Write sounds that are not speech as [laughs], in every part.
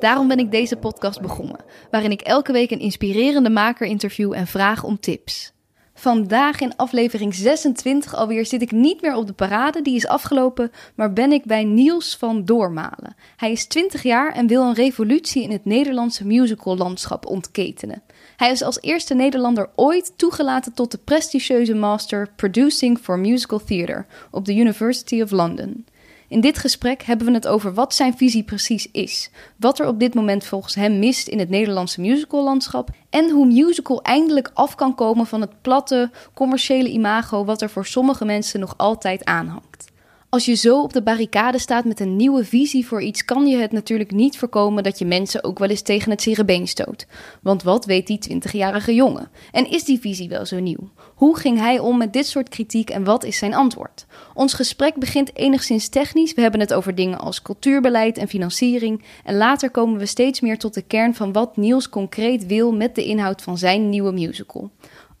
Daarom ben ik deze podcast begonnen, waarin ik elke week een inspirerende maker interview en vraag om tips. Vandaag in aflevering 26 alweer zit ik niet meer op de parade, die is afgelopen, maar ben ik bij Niels van Doormalen. Hij is 20 jaar en wil een revolutie in het Nederlandse musicallandschap ontketenen. Hij is als eerste Nederlander ooit toegelaten tot de prestigieuze master Producing for Musical Theatre op de University of London. In dit gesprek hebben we het over wat zijn visie precies is, wat er op dit moment volgens hem mist in het Nederlandse musicallandschap en hoe musical eindelijk af kan komen van het platte, commerciële imago wat er voor sommige mensen nog altijd aanhangt. Als je zo op de barricade staat met een nieuwe visie voor iets, kan je het natuurlijk niet voorkomen dat je mensen ook wel eens tegen het zere been stoot. Want wat weet die 20-jarige jongen? En is die visie wel zo nieuw? Hoe ging hij om met dit soort kritiek en wat is zijn antwoord? Ons gesprek begint enigszins technisch. We hebben het over dingen als cultuurbeleid en financiering. En later komen we steeds meer tot de kern van wat Niels concreet wil met de inhoud van zijn nieuwe musical.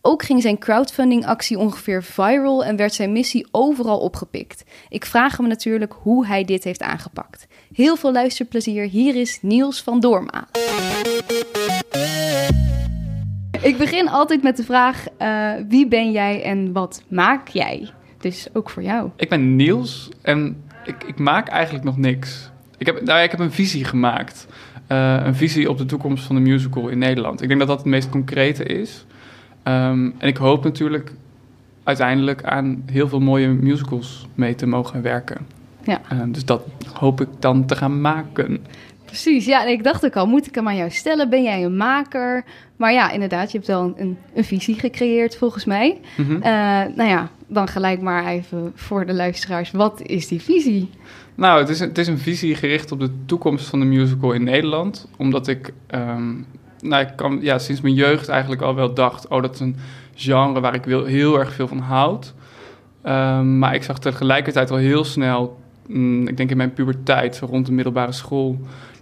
Ook ging zijn crowdfunding-actie ongeveer viral en werd zijn missie overal opgepikt. Ik vraag hem natuurlijk hoe hij dit heeft aangepakt. Heel veel luisterplezier. Hier is Niels van Doorma. Ik begin altijd met de vraag: uh, wie ben jij en wat maak jij? Dus ook voor jou. Ik ben Niels en ik, ik maak eigenlijk nog niks. Ik heb, nou, ik heb een visie gemaakt. Uh, een visie op de toekomst van de musical in Nederland. Ik denk dat dat het meest concrete is. Um, en ik hoop natuurlijk uiteindelijk aan heel veel mooie musicals mee te mogen werken. Ja. Uh, dus dat hoop ik dan te gaan maken. Precies, ja, en ik dacht ook al, moet ik hem aan jou stellen? Ben jij een maker? Maar ja, inderdaad, je hebt wel een, een visie gecreëerd volgens mij. Mm -hmm. uh, nou ja, dan gelijk maar even voor de luisteraars, wat is die visie? Nou, het is, een, het is een visie gericht op de toekomst van de musical in Nederland. Omdat ik um, nou, ik kan ja, sinds mijn jeugd eigenlijk al wel dacht... oh, dat is een genre waar ik wil, heel erg veel van houd. Um, maar ik zag tegelijkertijd al heel snel... Mm, ik denk in mijn puberteit, rond de middelbare school...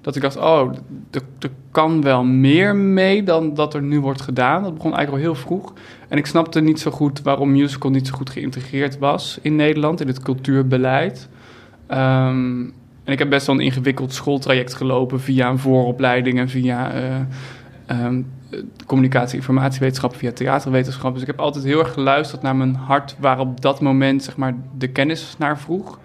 dat ik dacht, oh, er kan wel meer mee dan dat er nu wordt gedaan. Dat begon eigenlijk al heel vroeg. En ik snapte niet zo goed waarom musical niet zo goed geïntegreerd was in Nederland... in het cultuurbeleid... Um, en ik heb best wel een ingewikkeld schooltraject gelopen via een vooropleiding en via uh, um, communicatie, informatiewetenschap, via theaterwetenschap. Dus ik heb altijd heel erg geluisterd naar mijn hart, waar op dat moment zeg maar, de kennis naar vroeg.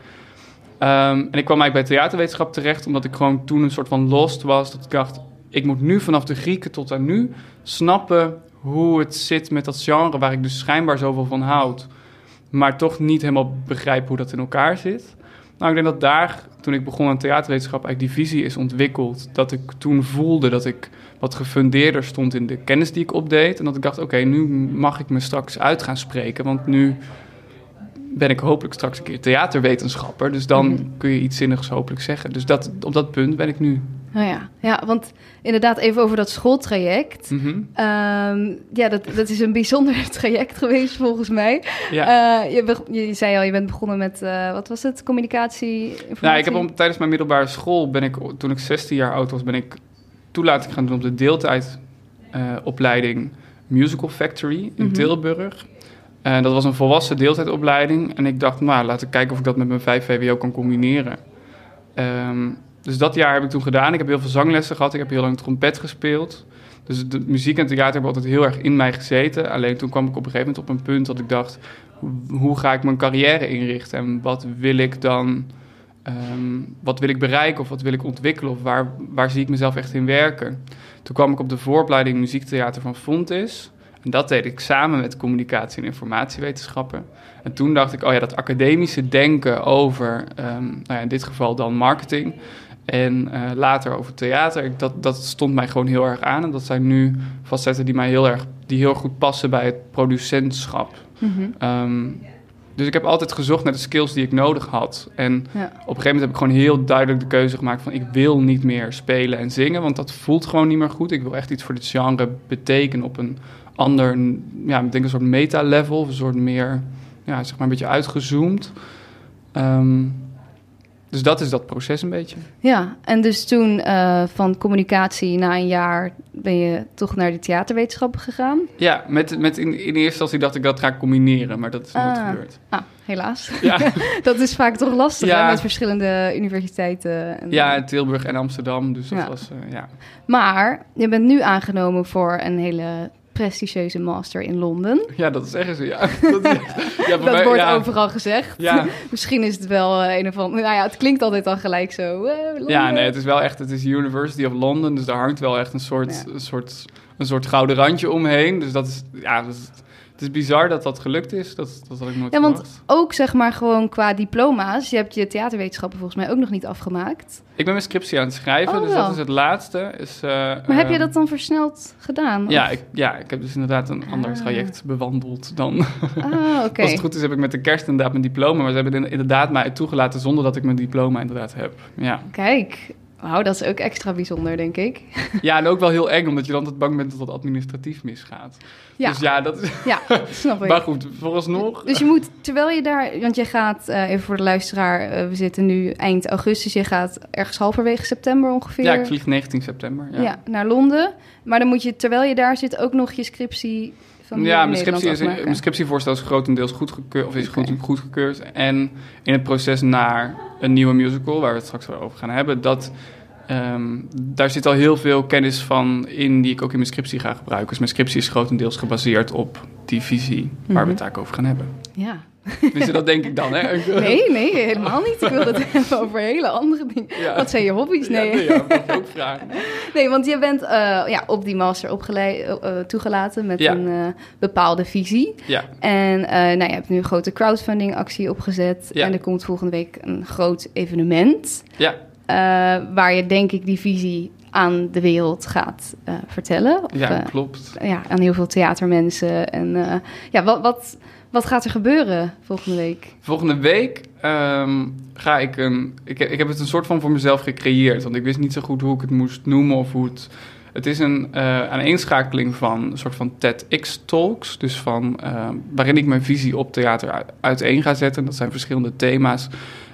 Um, en ik kwam eigenlijk bij theaterwetenschap terecht, omdat ik gewoon toen een soort van lost was. Dat ik dacht, ik moet nu vanaf de Grieken tot aan nu snappen hoe het zit met dat genre waar ik dus schijnbaar zoveel van houd. Maar toch niet helemaal begrijp hoe dat in elkaar zit. Nou, ik denk dat daar, toen ik begon aan theaterwetenschap, eigenlijk die visie is ontwikkeld. Dat ik toen voelde dat ik wat gefundeerder stond in de kennis die ik opdeed. En dat ik dacht, oké, nu mag ik me straks uit gaan spreken. Want nu ben ik hopelijk straks een keer theaterwetenschapper. Dus dan mhm. kun je iets zinnigs hopelijk zeggen. Dus dat, op dat punt ben ik nu. Nou ja, ja, want inderdaad even over dat schooltraject. Mhm. Um, ja, dat, dat is een bijzonder [laughs] traject geweest volgens mij. Ja. Uh, je, je, zei al, je bent begonnen met, uh, wat was het, communicatie, informatie? Nou, ik heb om, tijdens mijn middelbare school, ben ik, toen ik 16 jaar oud was, ben ik toelating gaan doen op de deeltijdopleiding uh, Musical Factory in mm -hmm. Tilburg. Dat was een volwassen deeltijdopleiding. En ik dacht, nou, laten we kijken of ik dat met mijn 5 VWO kan combineren. Um, dus dat jaar heb ik toen gedaan. Ik heb heel veel zanglessen gehad. Ik heb heel lang trompet gespeeld. Dus de muziek en theater hebben altijd heel erg in mij gezeten. Alleen toen kwam ik op een gegeven moment op een punt dat ik dacht... hoe ga ik mijn carrière inrichten? En wat wil ik dan... Um, wat wil ik bereiken of wat wil ik ontwikkelen? Of waar, waar zie ik mezelf echt in werken? Toen kwam ik op de vooropleiding muziektheater van Fontis. En dat deed ik samen met communicatie en informatiewetenschappen. En toen dacht ik, oh ja, dat academische denken over, um, nou ja, in dit geval dan marketing... En uh, later over theater, dat, dat stond mij gewoon heel erg aan. En dat zijn nu facetten die mij heel erg, die heel goed passen bij het producentschap. Mm -hmm. um, dus ik heb altijd gezocht naar de skills die ik nodig had. En ja. op een gegeven moment heb ik gewoon heel duidelijk de keuze gemaakt van... ik wil niet meer spelen en zingen, want dat voelt gewoon niet meer goed. Ik wil echt iets voor dit genre betekenen op een ander, ja, ik denk een soort meta-level, een soort meer, ja, zeg maar een beetje uitgezoomd. Ehm, dus dat is dat proces een beetje. Ja, en dus toen uh, van communicatie na een jaar ben je toch naar de theaterwetenschappen gegaan? Ja, met, met in, in eerste instantie dacht ik dat ga combineren, maar dat is nooit Ah. gebeurd. Ah, helaas. Ja. [laughs] dat is vaak toch lastig Ja. hè, met verschillende universiteiten. En, Ja, in Tilburg en Amsterdam, dus dat Ja. was, eh, ja. Maar je bent nu aangenomen voor een hele prestigieuze master in Londen. Ja, dat zeggen ze, ja. [laughs] Dat, ja, Dat mij- wordt ja, overal gezegd. Ja, [laughs] Misschien is het wel eh, een of andere... Nou ja, het klinkt altijd dan gelijk zo. eh, ja, nee, het is wel echt, het is University of London, dus daar hangt wel echt een soort, een soort, een soort gouden randje omheen. Dus dat is, ja, dat is, het is bizar dat dat gelukt is. Dat, dat had ik nooit Ja, want verwacht. ook zeg maar gewoon qua diploma's. Je hebt je theaterwetenschappen volgens mij ook nog niet afgemaakt. Ik ben mijn scriptie aan het schrijven, Oh, dus wel. dat is het laatste. Is, eh, Maar heb je eh, dat dan versneld gedaan? Ja ik, ja, ik heb dus inderdaad een ander Ah. traject bewandeld dan... Ah, [laughs] oké. Als het goed is heb ik met de kerst inderdaad mijn diploma, maar ze hebben in- inderdaad mij toegelaten zonder dat ik mijn diploma inderdaad heb. Ja, Kijk, wauw, dat is ook extra bijzonder, denk ik. [laughs] ja en ook wel heel eng, omdat je dan altijd bang bent dat het administratief misgaat. Ja, Dus ja, dat is... ja snap [laughs] ik. Maar goed, vooralsnog... Dus je moet, terwijl je daar, want je gaat, eh, even voor de luisteraar, eh, we zitten nu eind augustus, je gaat ergens halverwege september ongeveer Ja, ik vlieg 19 september. Ja, ja, naar Londen. Maar dan moet je, terwijl je daar zit, ook nog je scriptie Ja, mijn, scriptie is, mijn scriptievoorstel is grotendeels goedgekeurd, of is Oké. goed, goedgekeurd. En in het proces naar een nieuwe musical, waar we het straks over gaan hebben, dat, ehm, daar zit al heel veel kennis van in die ik ook in mijn scriptie ga gebruiken. Dus mijn scriptie is grotendeels gebaseerd op die visie waar we Mhm. het eigenlijk over gaan hebben. Ja. Dus dat denk ik dan, hè? [laughs] Nee, nee, helemaal niet. Ik wil het [laughs] hebben over hele andere dingen. Ja. Wat zijn je hobby's? Ja, Nee, nee, ja, ook vragen. [laughs] nee want je bent eh, ja, op die master opgeleid, eh, eh, toegelaten met Ja. een bepaalde visie. Ja, En nou, je hebt nu een grote crowdfunding actie opgezet. Ja. En er komt volgende week een groot evenement. ja, waar je denk ik die visie aan de wereld gaat vertellen. Of, ja klopt. ja, aan heel veel theatermensen. En ja, wat, wat, wat gaat er gebeuren volgende week? Volgende week ehm, ga ik een. Ik, heb- het een soort van voor mezelf gecreëerd. Want ik wist niet zo goed hoe ik het moest noemen of hoe het. Het is een eh aaneenschakeling van een soort van TEDx-talks. Dus van, ehm, waarin ik mijn visie op theater uiteen ga zetten. Dat zijn verschillende thema's.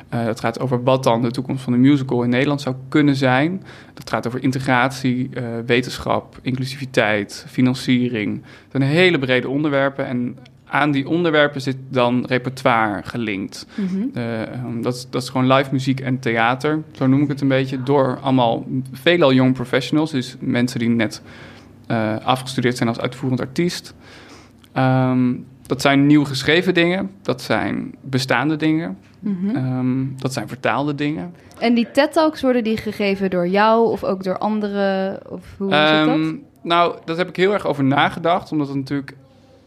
Eh het gaat over wat dan de toekomst van de musical in Nederland zou kunnen zijn. Dat gaat over integratie, eh, wetenschap, inclusiviteit, financiering. Het zijn hele brede onderwerpen. En aan die onderwerpen zit dan repertoire gelinkt. Eh, ehm, dat, is- dat is gewoon live muziek en theater, zo noem ik het een beetje, door allemaal veelal young professionals, dus mensen die net eh, afgestudeerd zijn als uitvoerend artiest. Ehm, dat zijn nieuw geschreven dingen, dat zijn bestaande dingen, Mhm. ehm, dat zijn vertaalde dingen. En die TED-talks worden die gegeven door jou of ook door anderen? Of hoe zit dat? Nou, daar heb ik heel erg over nagedacht, omdat het natuurlijk.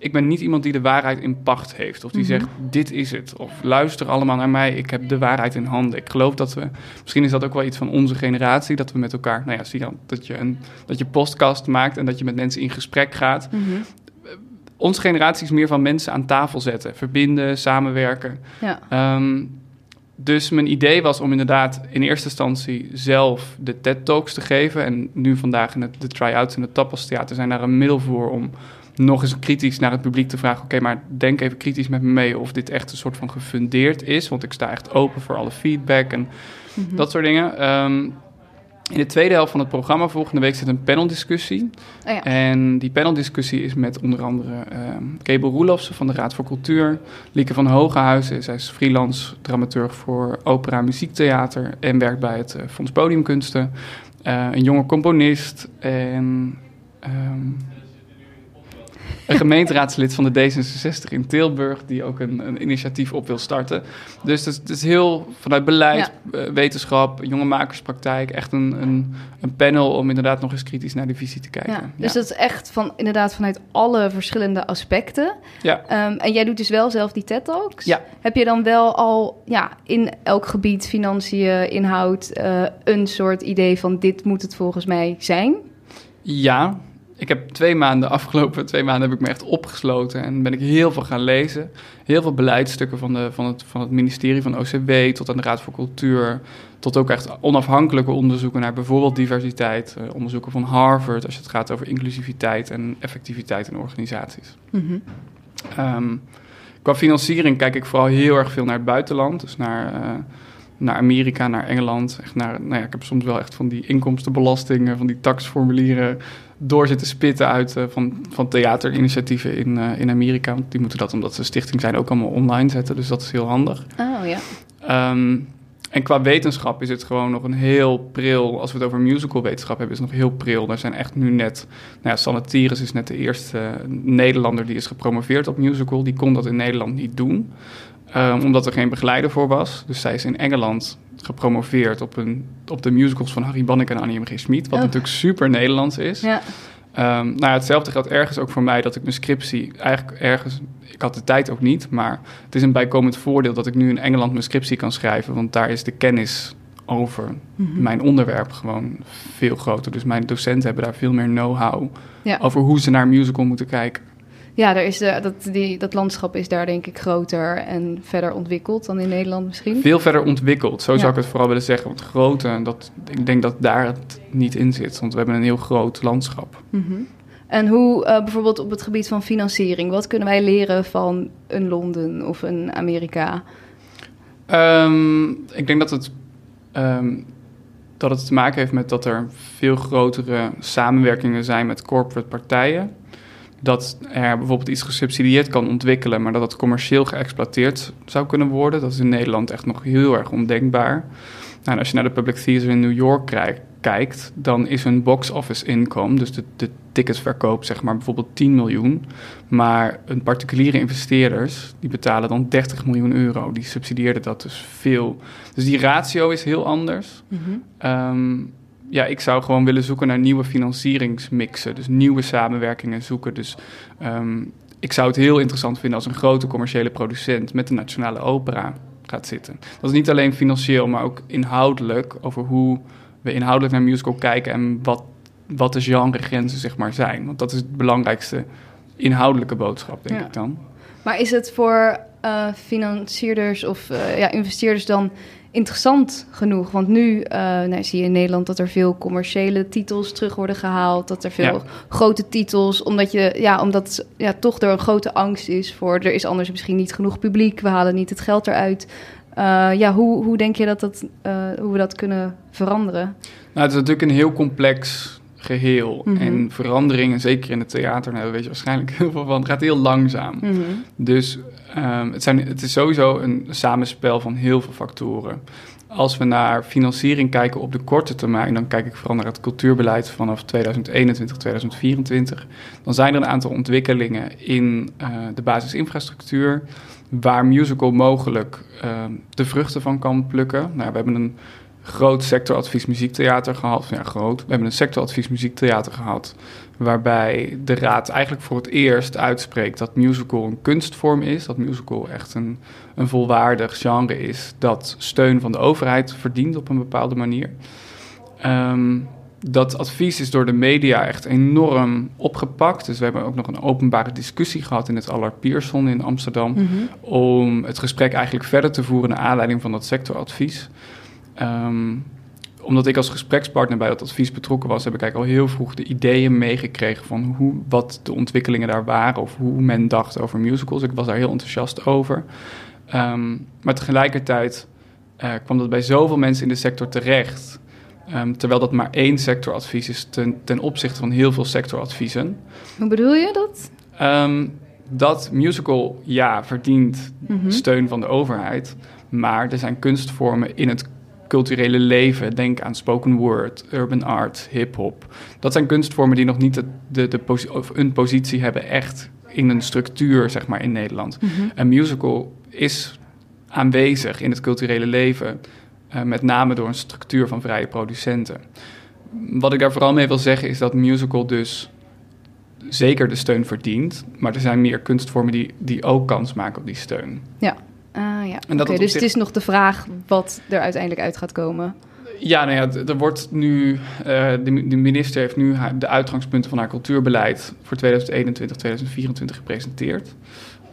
Ik ben niet iemand die de waarheid in pacht heeft. Of die Mhm. zegt, dit is het. Of luister allemaal naar mij, ik heb de waarheid in handen. Ik geloof dat we... Misschien is dat ook wel iets van onze generatie. Dat we met elkaar... Nou ja, zie dan dat je een dat je podcast maakt... en dat je met mensen in gesprek gaat. Mhm. Onze generatie is meer van mensen aan tafel zetten. Verbinden, samenwerken. Ja. Ehm, dus mijn idee was om inderdaad in eerste instantie zelf de TED-talks te geven. En nu vandaag in het, de try-outs in het Tapas Theater zijn daar een middel voor om nog eens kritisch naar het publiek te vragen... oké, maar denk even kritisch met me mee of dit echt een soort van gefundeerd is. Want ik sta echt open voor alle feedback en Mhm. dat soort dingen. Ehm, in de tweede helft van het programma volgende week zit een paneldiscussie. Oh ja. En die paneldiscussie is met onder andere ehm Kebel Roelofsen van de Raad voor Cultuur. Lieke van Hogenhuizen, zij is freelance dramaturg voor opera en muziektheater... en werkt bij het eh, Fonds Podiumkunsten. Eh, een jonge componist en... ehm, een gemeenteraadslid van de D66 in Tilburg... die ook een, een initiatief op wil starten. Dus het is, het is heel vanuit beleid, eh, wetenschap, jonge makerspraktijk... echt een, een, een panel om inderdaad nog eens kritisch naar de visie te kijken. Ja, dus dat is echt van, inderdaad vanuit alle verschillende aspecten. Ja. Ehm, en jij doet dus wel zelf die TED-talks? Ja. Heb je dan wel al ja, in elk gebied, financiën, inhoud... eh, een soort idee van dit moet het volgens mij zijn? Ja, ik heb twee maanden, [laughs] afgelopen twee maanden heb ik me echt opgesloten en ben ik heel veel gaan lezen. Heel veel beleidsstukken van, de, van, het, van het ministerie van OCW tot aan de Raad voor Cultuur. Tot ook echt onafhankelijke onderzoeken naar bijvoorbeeld diversiteit. Uh, onderzoeken van Harvard als het gaat over inclusiviteit en effectiviteit in organisaties. Mm -hmm. qua financiering kijk ik vooral heel erg veel naar het buitenland. Dus naar... Uh, naar Amerika, naar Engeland. Echt naar, nou ja, ik heb soms wel echt van die inkomstenbelastingen, van die taxformulieren door zitten spitten uit uh, van, van theaterinitiatieven in, uh, in Amerika. Die moeten dat, omdat ze stichting zijn, ook allemaal online zetten. Dus dat is heel handig. Oh ja. Um, en qua wetenschap is het gewoon nog een heel pril. Als we het over musicalwetenschap hebben, is het nog heel pril. Er zijn echt nu net. Nou ja, Sanne Tieres is net de eerste Nederlander die is gepromoveerd op musical. Die kon dat in Nederland niet doen. Um, omdat er geen begeleider voor was. Dus zij is in Engeland gepromoveerd op, een, op de musicals van Harry Bannek en Annie M. G. Schmid. Wat oh. natuurlijk super Nederlands is. Ja. Um, nou ja, hetzelfde geldt ergens ook voor mij dat ik mijn scriptie eigenlijk ergens... Ik had de tijd ook niet, maar het is een bijkomend voordeel dat ik nu in Engeland mijn scriptie kan schrijven. Want daar is de kennis over mhm. mijn onderwerp gewoon veel groter. Dus mijn docenten hebben daar veel meer know-how over hoe ze naar musical moeten kijken. Ja, er is de, dat, die, dat landschap is daar denk ik groter en verder ontwikkeld dan in Nederland misschien. Veel verder ontwikkeld, zo zou ik het vooral willen zeggen. Want grote, dat, ik denk dat daar het niet in zit, want we hebben een heel groot landschap. Mhm. En hoe uh, bijvoorbeeld op het gebied van financiering, wat kunnen wij leren van een Londen of een Amerika? Um, ik denk dat het, um, dat het te maken heeft met dat er veel grotere samenwerkingen zijn met corporate partijen dat er bijvoorbeeld iets gesubsidieerd kan ontwikkelen, maar dat het commercieel geëxploiteerd zou kunnen worden. Dat is in Nederland echt nog heel erg ondenkbaar. Nou, als je naar de Public Theater in New York kijkt, dan is hun box office income, dus de, de ticketsverkoop, zeg maar bijvoorbeeld 10 miljoen. Maar een particuliere investeerders, die betalen dan 30 miljoen euro. Die subsidieerden dat dus veel. Dus die ratio is heel anders. Mm ja, ik zou gewoon willen zoeken naar nieuwe financieringsmixen. Dus nieuwe samenwerkingen zoeken. Dus ehm, ik zou het heel interessant vinden als een grote commerciële producent met de Nationale Opera gaat zitten. Dat is niet alleen financieel, maar ook inhoudelijk over hoe we inhoudelijk naar musical kijken en wat, wat de genregrenzen zeg maar zijn. Want dat is het belangrijkste inhoudelijke boodschap, denk ik dan. Maar is het voor uh, financierders of uh, ja, investeerders dan interessant genoeg. Want nu uh, nou, zie je in Nederland dat er veel commerciële titels terug worden gehaald. Dat er veel grote titels, omdat, je, ja, omdat ja, toch er een grote angst is voor... er is anders misschien niet genoeg publiek, we halen niet het geld eruit. Uh, ja, hoe, hoe denk je dat dat, uh, hoe we dat kunnen veranderen? Nou, het is natuurlijk een heel complex geheel. Mhm. En veranderingen, zeker in het theater, nou, daar weet je waarschijnlijk [laughs] heel veel van, het gaat heel langzaam. Mhm. Dus um, het, zijn, het is sowieso een samenspel van heel veel factoren. Als we naar financiering kijken op de korte termijn, dan kijk ik vooral naar het cultuurbeleid vanaf 2021, 2024. Dan zijn er een aantal ontwikkelingen in uh, de basisinfrastructuur waar musical mogelijk uh, de vruchten van kan plukken. Nou, we hebben een groot sectoradvies muziektheater gehad. Ja, groot. We hebben een sectoradvies muziektheater gehad. Waarbij de raad eigenlijk voor het eerst uitspreekt dat musical een kunstvorm is. Dat musical echt een, een volwaardig genre is. Dat steun van de overheid verdient op een bepaalde manier. Ehm, dat advies is door de media echt enorm opgepakt. Dus we hebben ook nog een openbare discussie gehad in het Allard Pierson in Amsterdam. Mhm. Om het gesprek eigenlijk verder te voeren naar aanleiding van dat sectoradvies. Ehm, omdat ik als gesprekspartner bij dat advies betrokken was, heb ik eigenlijk al heel vroeg de ideeën meegekregen van hoe, wat de ontwikkelingen daar waren of hoe men dacht over musicals. Ik was daar heel enthousiast over. Ehm, maar tegelijkertijd uh, kwam dat bij zoveel mensen in de sector terecht. Um, terwijl dat maar één sectoradvies is ten, ten, opzichte van heel veel sectoradviezen. Hoe bedoel je dat? dat musical, ja, verdient mhm. steun van de overheid. Maar er zijn kunstvormen in het culturele leven. Denk aan spoken word, urban art, hip-hop. Dat zijn kunstvormen die nog niet de, de, de of een positie hebben echt in een structuur, zeg maar, in Nederland. Mhm. Een musical is aanwezig in het culturele leven, uh, met name door een structuur van vrije producenten. Wat ik daar vooral mee wil zeggen is dat musical dus zeker de steun verdient, maar er zijn meer kunstvormen die, die ook kans maken op die steun. Ja. Ah ja, oké. dus het is nog de vraag wat er uiteindelijk uit gaat komen. Ja, nou ja, er wordt nu, uh, de, de, minister heeft nu de uitgangspunten van haar cultuurbeleid voor 2021, 2024 gepresenteerd.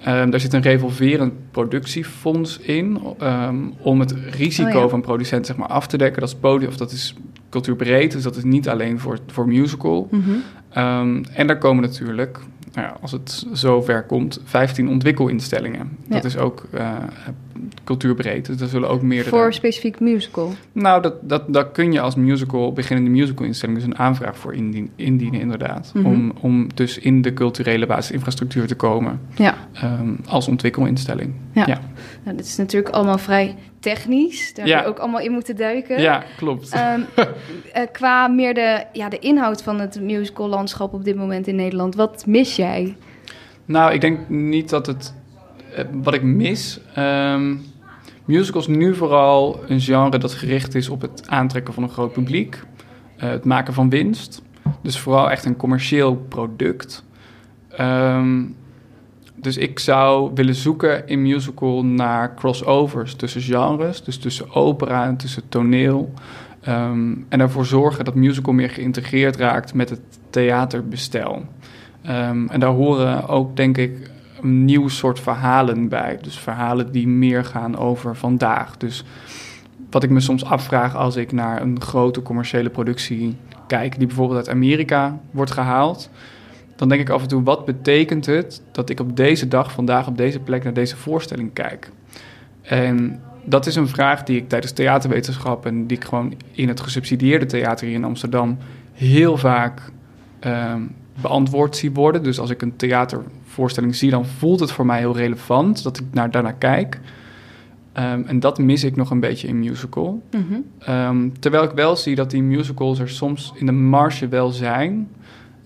Um, daar zit een revolverend productiefonds in um, om het risico oh ja. van producenten zeg maar, af te dekken. Dat is podium, of dat is cultuurbreed, dus dat is niet alleen voor, voor musical. Mm -hmm. um, en daar komen natuurlijk nou ja, als het zover komt, 15 ontwikkelinstellingen. Ja. Dat is ook uh, cultuurbreed. Dus er zullen ook meerdere... Voor specifiek musical? Nou, dat, dat, dat kun je als musical, beginnende musicalinstelling... dus een aanvraag voor indien, indienen, inderdaad. Mm -hmm. om, om dus in de culturele basisinfrastructuur te komen. Ja. Um, als ontwikkelinstelling. Ja. ja. Nou, dat is natuurlijk allemaal vrij technisch. Daar ja. we ook allemaal in moeten duiken. Ja, klopt. Um, [laughs] qua meer de, ja, de inhoud van het musical landschap op dit moment in Nederland. Wat mis jij? Nou, ik denk niet dat het... Uh, wat ik mis... Um, musicals nu vooral een genre dat gericht is op het aantrekken van een groot publiek. Uh, het maken van winst. Dus vooral echt een commercieel product. Um, dus ik zou willen zoeken in musical naar crossovers tussen genres, dus tussen opera en tussen toneel. Um, en ervoor zorgen dat musical meer geïntegreerd raakt met het theaterbestel. En daar horen ook, denk ik, een nieuw soort verhalen bij. Dus verhalen die meer gaan over vandaag. Dus wat ik me soms afvraag als ik naar een grote commerciële productie kijk, die bijvoorbeeld uit Amerika wordt gehaald dan denk ik af en toe, wat betekent het dat ik op deze dag, vandaag op deze plek naar deze voorstelling kijk? En dat is een vraag die ik tijdens theaterwetenschap en die ik gewoon in het gesubsidieerde theater hier in Amsterdam heel vaak uh, beantwoord zie worden. Dus als ik een theatervoorstelling zie, dan voelt het voor mij heel relevant dat ik naar, daarnaar kijk. Um, en dat mis ik nog een beetje in musical. Mm -hmm. um, terwijl ik wel zie dat die musicals er soms in de marge wel zijn.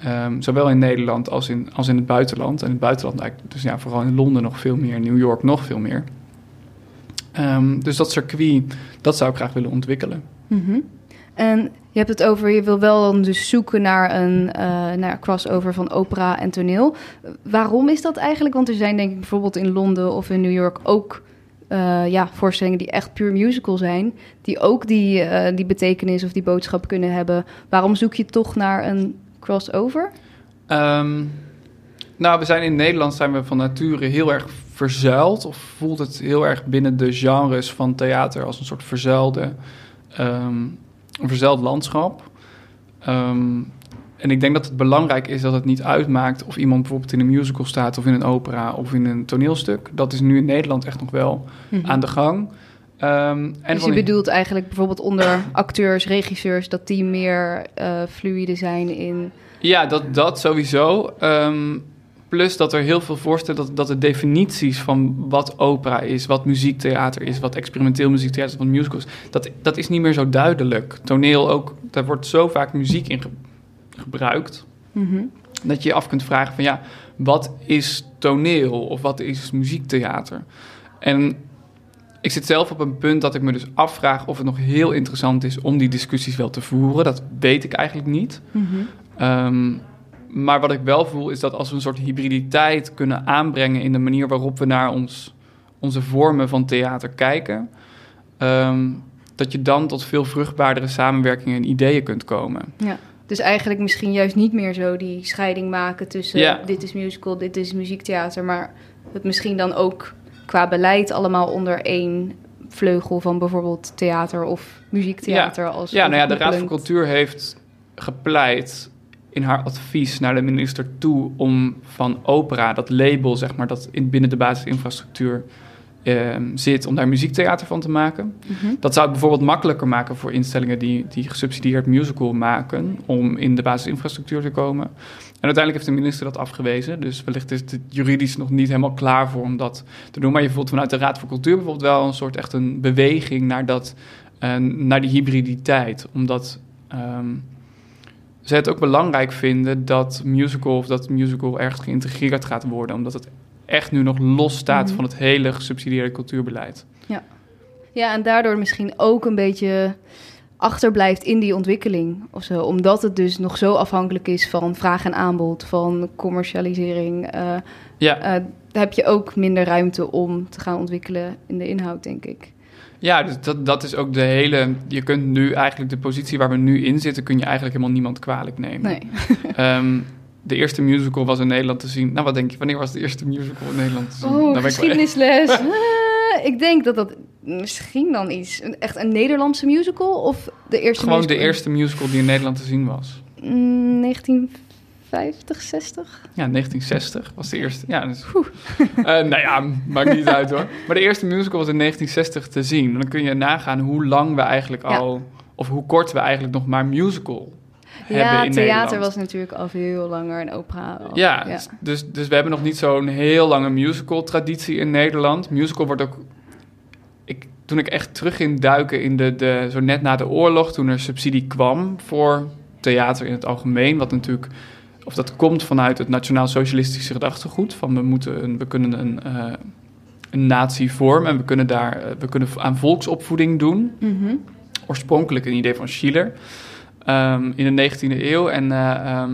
Um, zowel in Nederland als in, als in het buitenland. En in het buitenland eigenlijk, dus ja, vooral in Londen nog veel meer, in New York nog veel meer. Dus dat circuit, dat zou ik graag willen ontwikkelen. Mm -hmm. En je hebt het over, je wil wel dan dus zoeken naar een uh, naar crossover van opera en toneel. Waarom is dat eigenlijk? Want er zijn denk ik bijvoorbeeld in Londen of in New York ook uh, ja, voorstellingen die echt puur musical zijn, die ook die, uh, die betekenis of die boodschap kunnen hebben. Waarom zoek je toch naar een crossover? Um, nou, we zijn in Nederland zijn we van nature heel erg verzuild. Of voelt het heel erg binnen de genres van theater als een soort verzuilde, um, een verzuild landschap. Um, en ik denk dat het belangrijk is dat het niet uitmaakt of iemand bijvoorbeeld in een musical staat of in een opera of in een toneelstuk. Dat is nu in Nederland echt nog wel mm -hmm. aan de gang. Um, en dus je bedoelt eigenlijk bijvoorbeeld onder acteurs, regisseurs, dat die meer uh, fluide zijn in. Ja, dat, dat sowieso. Um, plus dat er heel veel voorstellen dat, dat de definities van wat opera is, wat muziektheater is, wat experimenteel muziektheater is, wat musicals, dat, dat is niet meer zo duidelijk. Toneel ook, daar wordt zo vaak muziek in ge gebruikt. Mm -hmm. Dat je je af kunt vragen van ja, wat is toneel of wat is muziektheater? En ik zit zelf op een punt dat ik me dus afvraag of het nog heel interessant is om die discussies wel te voeren. Dat weet ik eigenlijk niet. Mm -hmm. um, maar wat ik wel voel is dat als we een soort hybriditeit kunnen aanbrengen in de manier waarop we naar ons, onze vormen van theater kijken, um, dat je dan tot veel vruchtbaardere samenwerkingen en ideeën kunt komen. Ja. Dus eigenlijk misschien juist niet meer zo die scheiding maken tussen ja. dit is musical, dit is muziektheater, maar het misschien dan ook qua beleid allemaal onder één vleugel van bijvoorbeeld theater of muziektheater. Ja, als ja nou ja, de Raad van Cultuur heeft gepleit in haar advies naar de minister toe om van opera, dat label zeg maar, dat in, binnen de basisinfrastructuur uh, zit, om daar muziektheater van te maken. Mm -hmm. Dat zou het bijvoorbeeld makkelijker maken voor instellingen die, die gesubsidieerd musical maken, om in de basisinfrastructuur te komen. En uiteindelijk heeft de minister dat afgewezen. Dus wellicht is het juridisch nog niet helemaal klaar voor om dat te doen. Maar je voelt vanuit de Raad voor Cultuur bijvoorbeeld wel een soort echt een beweging naar, dat, uh, naar die hybriditeit. Omdat um, zij het ook belangrijk vinden dat musical of dat musical ergens geïntegreerd gaat worden. Omdat het echt nu nog los staat mm -hmm. van het hele gesubsidieerde cultuurbeleid. Ja. ja, en daardoor misschien ook een beetje achterblijft in die ontwikkeling of zo. Omdat het dus nog zo afhankelijk is van vraag en aanbod, van commercialisering. Uh, ja. Uh, heb je ook minder ruimte om te gaan ontwikkelen in de inhoud, denk ik. Ja, dus dat, dat is ook de hele. Je kunt nu eigenlijk de positie waar we nu in zitten, kun je eigenlijk helemaal niemand kwalijk nemen. Nee. [laughs] Ehm, de eerste musical was in Nederland te zien. Nou, wat denk je? Wanneer was de eerste musical in Nederland te zien? Oh, nou, geschiedenisles. Ik, [laughs] ah, ik denk dat dat misschien dan iets... Echt een Nederlandse musical of de eerste Gewoon de eerste musical die in Nederland te zien was. Mm, 19... 50, 60? Ja, 1960 was de eerste. Ja, dus, eh, nou ja, maakt niet uit hoor. Maar de eerste musical was in 1960 te zien. Dan kun je nagaan hoe lang we eigenlijk al, of hoe kort we eigenlijk nog maar musical hebben. ja, theater was natuurlijk al veel langer en opera. Al, ja, dus, dus, dus we hebben nog niet zo'n heel lange musical-traditie in Nederland. Musical wordt ook. Ik, toen ik echt terug ging duiken in de, de. zo net na de oorlog, toen er subsidie kwam voor theater in het algemeen. Wat natuurlijk of dat komt vanuit het nationaal-socialistische gedachtegoed. Van we, moeten een, we kunnen een, eh, een natie vormen en we kunnen, daar, eh, we kunnen aan volksopvoeding doen Mhm. oorspronkelijk een idee van Schiller ehm, in de 19e eeuw. En, eh, ehm,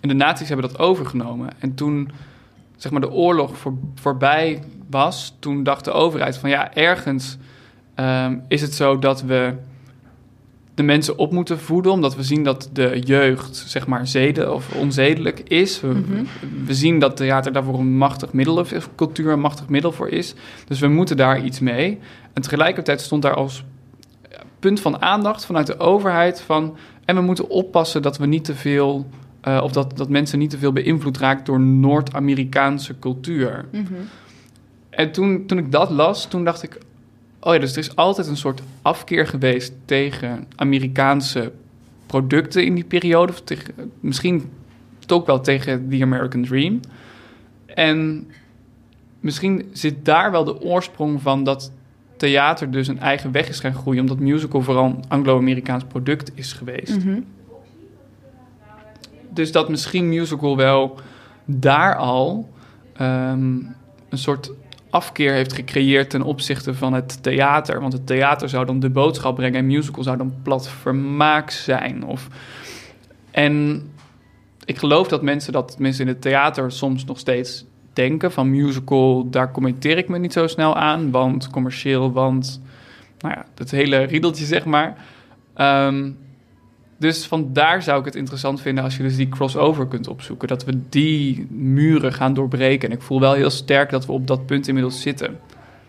en de nazi's hebben dat overgenomen. En toen zeg maar, de oorlog voor, voorbij was, toen dacht de overheid van ja, ergens ehm, is het zo dat we de mensen op moeten voeden, omdat we zien dat de jeugd, zeg maar, zeden of onzedelijk is. We, Mhm. we zien dat theater daarvoor een machtig middel, of cultuur een machtig middel voor is. Dus we moeten daar iets mee. En tegelijkertijd stond daar als punt van aandacht vanuit de overheid van... en we moeten oppassen dat we niet te veel... eh, of dat, dat mensen niet te veel beïnvloed raakt door Noord-Amerikaanse cultuur. Mhm. En toen, toen ik dat las, toen dacht ik... oh ja, dus er is altijd een soort afkeer geweest tegen Amerikaanse producten in die periode. Of tegen, misschien ook wel tegen The American Dream. En misschien zit daar wel de oorsprong van dat theater dus een eigen weg is gaan groeien... omdat musical vooral een Anglo-Amerikaans product is geweest. Mhm. Dus dat misschien musical wel daar al ehm, een soort afkeer heeft gecreëerd ten opzichte van het theater. Want het theater zou dan de boodschap brengen en musical zou dan plat vermaak zijn. Of... En ik geloof dat mensen dat mensen in het theater soms nog steeds denken van musical, daar commenteer ik me niet zo snel aan, want commercieel, want nou ja, dat hele riedeltje zeg maar. Ehm, dus vandaar zou ik het interessant vinden als je dus die crossover kunt opzoeken. Dat we die muren gaan doorbreken. En ik voel wel heel sterk dat we op dat punt inmiddels zitten.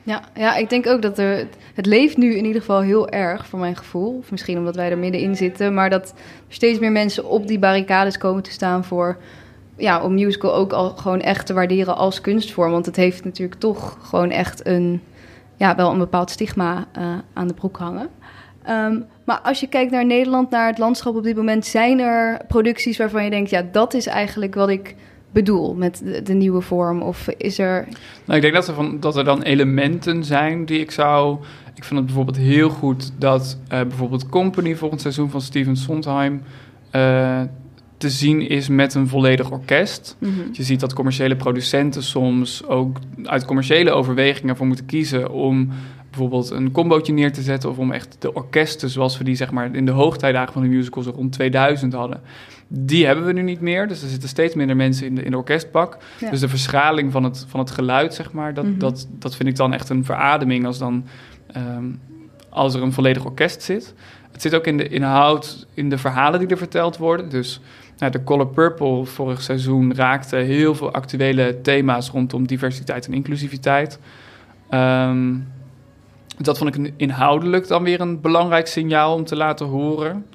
Ja, ja, ik denk ook dat er, het leeft nu in ieder geval heel erg, voor mijn gevoel. Of misschien omdat wij er middenin zitten. Maar dat er steeds meer mensen op die barricades komen te staan voor... Ja, om musical ook al gewoon echt te waarderen als kunstvorm. Want het heeft natuurlijk toch gewoon echt een... Ja, wel een bepaald stigma eh, aan de broek hangen. Ehm, maar als je kijkt naar Nederland, naar het landschap op dit moment... zijn er producties waarvan je denkt... ja, dat is eigenlijk wat ik bedoel met de, de nieuwe vorm? Of is er... Nou, ik denk dat er, van, dat er dan elementen zijn die ik zou... Ik vind het bijvoorbeeld heel goed dat eh, bijvoorbeeld Company volgend seizoen van Steven Sondheim... eh, te zien is met een volledig orkest. Mhm. Je ziet dat commerciële producenten soms ook uit commerciële overwegingen voor moeten kiezen om bijvoorbeeld een combootje neer te zetten of om echt de orkesten zoals we die zeg maar in de hoogtijdagen van de musicals rond 2000 hadden. Die hebben we nu niet meer, dus er zitten steeds minder mensen in de, in de orkestbak. Ja. Dus de verschraling van het, van het geluid, zeg maar, dat, Mhm. dat, dat vind ik dan echt een verademing als, dan, ehm, als er een volledig orkest zit. Het zit ook in de inhoud, in de verhalen die er verteld worden. Dus nou, de Color Purple vorig seizoen raakte heel veel actuele thema's rondom diversiteit en inclusiviteit. Ehm, dat vond ik inhoudelijk dan weer een belangrijk signaal om te laten horen.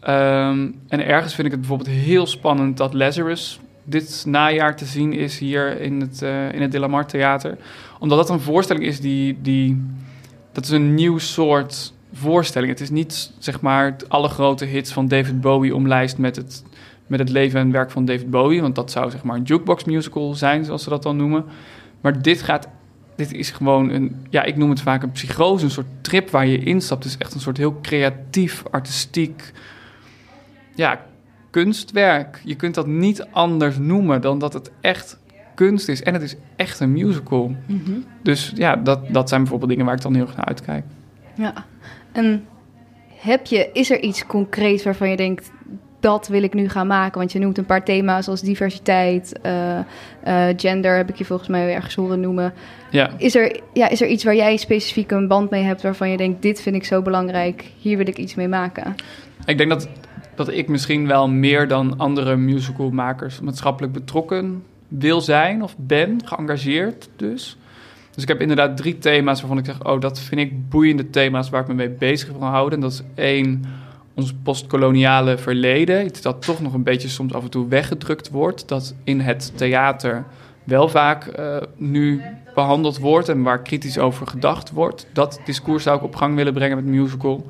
Ehm, en ergens vind ik het bijvoorbeeld heel spannend dat Lazarus dit najaar te zien is hier in het, eh in het Theater. Omdat dat een voorstelling is die, die... Dat is een nieuw soort voorstelling. Het is niet, zeg maar, alle grote hits van David Bowie omlijst met het, met het leven en werk van David Bowie. Want dat zou, zeg maar, een jukebox musical zijn, zoals ze dat dan noemen. Maar dit gaat... Dit is gewoon een... Ja, ik noem het vaak een psychose, een soort trip waar je instapt. Het is echt een soort heel creatief, artistiek... Ja, kunstwerk. Je kunt dat niet anders noemen dan dat het echt kunst is. En het is echt een musical. Mhm. Dus ja, dat, dat zijn bijvoorbeeld dingen waar ik dan heel erg naar uitkijk. Ja, en heb je, is er iets concreets waarvan je denkt, dat wil ik nu gaan maken. Want je noemt een paar thema's als diversiteit, uh, uh, gender, heb ik je volgens mij ergens horen noemen. Ja. Is, er, ja, is er iets waar jij specifiek een band mee hebt waarvan je denkt, dit vind ik zo belangrijk, hier wil ik iets mee maken? Ik denk dat, dat ik misschien wel meer dan andere musicalmakers maatschappelijk betrokken wil zijn of ben, geëngageerd dus. Dus ik heb inderdaad drie thema's waarvan ik zeg: Oh, dat vind ik boeiende thema's waar ik me mee bezig wil houden. En dat is één, ons postkoloniale verleden. Dat toch nog een beetje soms af en toe weggedrukt wordt. Dat in het theater wel vaak uh, nu behandeld wordt en waar kritisch over gedacht wordt. Dat discours zou ik op gang willen brengen met musical.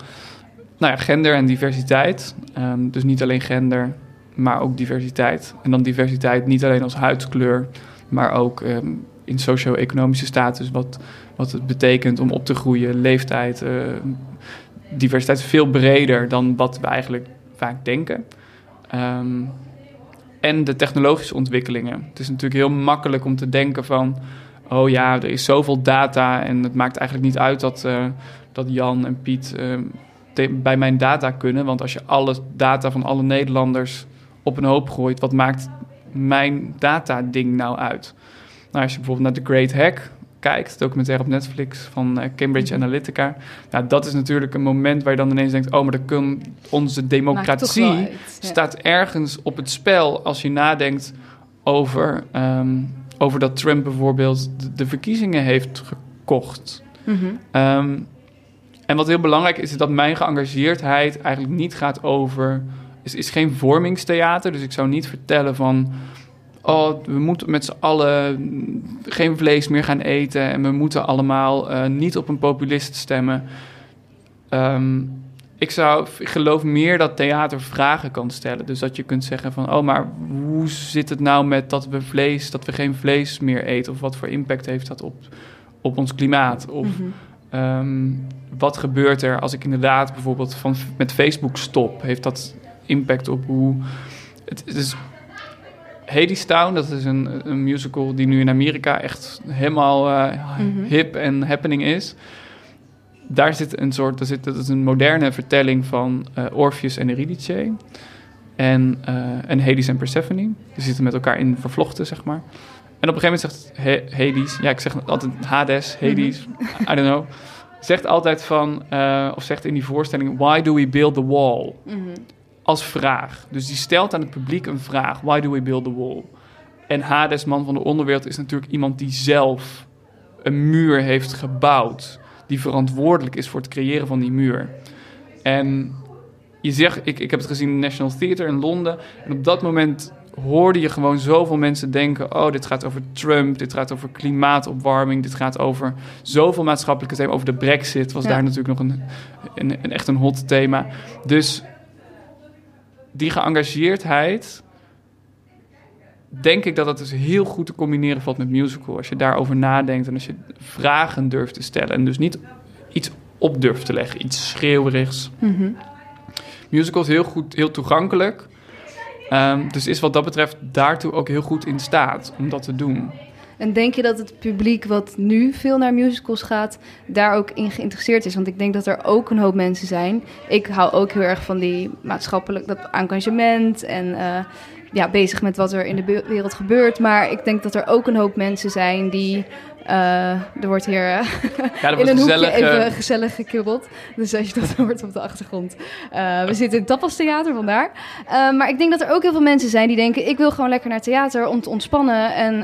Nou ja, gender en diversiteit. Um, dus niet alleen gender, maar ook diversiteit. En dan diversiteit niet alleen als huidskleur, maar ook um, in socio-economische status, wat, wat het betekent om op te groeien, leeftijd. Uh, diversiteit is veel breder dan wat we eigenlijk vaak denken. Um, en de technologische ontwikkelingen. Het is natuurlijk heel makkelijk om te denken van... oh ja, er is zoveel data en het maakt eigenlijk niet uit dat, uh, dat Jan en Piet uh, bij mijn data kunnen. Want als je alle data van alle Nederlanders op een hoop gooit... wat maakt mijn data-ding nou uit? Nou, als je bijvoorbeeld naar The Great Hack kijkt, documentaire op Netflix van uh, Cambridge Analytica. Nou, dat is natuurlijk een moment waar je dan ineens denkt: oh, maar dan kan onze democratie uit, ja. staat ergens op het spel als je nadenkt over, um, over dat Trump bijvoorbeeld de, de verkiezingen heeft gekocht. Mm -hmm. um, en wat heel belangrijk is, is dat mijn geëngageerdheid eigenlijk niet gaat over. Is, is geen vormingstheater. Dus ik zou niet vertellen van oh, we moeten met z'n allen geen vlees meer gaan eten en we moeten allemaal uh, niet op een populist stemmen. Um, ik zou, ik geloof meer dat theater vragen kan stellen. Dus dat je kunt zeggen van, oh, maar hoe zit het nou met dat we vlees, dat we geen vlees meer eten? Of wat voor impact heeft dat op, op ons klimaat? Of mm -hmm. um, wat gebeurt er als ik inderdaad bijvoorbeeld van, met Facebook stop? Heeft dat impact op hoe... Het, het is Hadestown, dat is een, een, musical die nu in Amerika echt helemaal uh, mm -hmm. hip en happening is. Daar zit een soort, daar zit, dat is een moderne vertelling van uh, Orpheus en Eurydice. En, uh, en Hades en Persephone. Die zitten met elkaar in vervlochten, zeg maar. En op een gegeven moment zegt Hades, ja, ik zeg altijd Hades, Hades, mm -hmm. I don't know. Zegt altijd van, of zegt in die voorstelling, why do we build the wall? Mm -hmm als vraag. Dus die stelt aan het publiek een vraag. Why do we build the wall? En Hades, man van de onderwereld, is natuurlijk iemand die zelf een muur heeft gebouwd. Die verantwoordelijk is voor het creëren van die muur. En je zegt, ik, ik heb het gezien in National Theatre in Londen. En op dat moment hoorde je gewoon zoveel mensen denken: oh, dit gaat over Trump, dit gaat over klimaatopwarming, dit gaat over zoveel maatschappelijke thema's. Over de Brexit was ja. daar natuurlijk nog een, een, een, echt een hot thema. Dus die geëngageerdheid, denk ik dat dat dus heel goed te combineren valt met musical. Als je daarover nadenkt en als je vragen durft te stellen en dus niet iets op durft te leggen, iets schreeuwerigs. Mm -hmm. Musical is heel goed, heel toegankelijk. Um, dus is wat dat betreft daartoe ook heel goed in staat om dat te doen. En denk je dat het publiek wat nu veel naar musicals gaat, daar ook in geïnteresseerd is? Want ik denk dat er ook een hoop mensen zijn. Ik hou ook heel erg van die maatschappelijk dat engagement en uh, ja, bezig met wat er in de wereld gebeurt. Maar ik denk dat er ook een hoop mensen zijn die uh, er wordt hier uh, ja, [laughs] in een hoekje even gezellig gekibbeld. Dus als je dat [laughs] hoort op de achtergrond. Uh, we zitten in het Tapas Theater, vandaar. maar ik denk dat er ook heel veel mensen zijn die denken... ik wil gewoon lekker naar theater om te ontspannen. En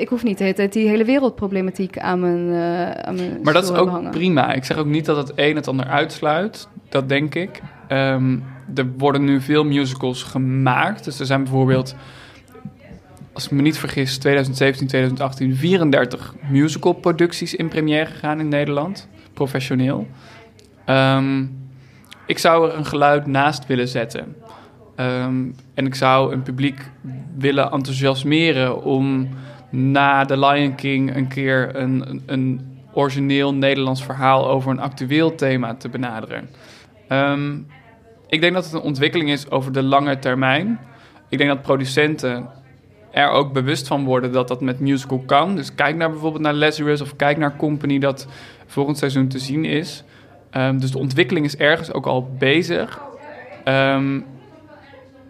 ik hoef niet de hele tijd die hele wereldproblematiek aan mijn aan mijn Maar dat is ook prima. Ik zeg ook niet dat het een het ander uitsluit. Dat denk ik. Um, er worden nu veel musicals gemaakt. Dus er zijn bijvoorbeeld als ik me niet vergis, 2017, 2018 34 musicalproducties in première gegaan in Nederland, professioneel. Um, ik zou er een geluid naast willen zetten. Um, en ik zou een publiek willen enthousiasmeren om na The Lion King een keer een, een, origineel Nederlands verhaal over een actueel thema te benaderen. Um, ik denk dat het een ontwikkeling is over de lange termijn. Ik denk dat producenten er ook bewust van worden dat dat met musical kan. Dus kijk naar bijvoorbeeld naar Lazarus of kijk naar Company dat volgend seizoen te zien is. Um, dus de ontwikkeling is ergens ook al bezig. Um,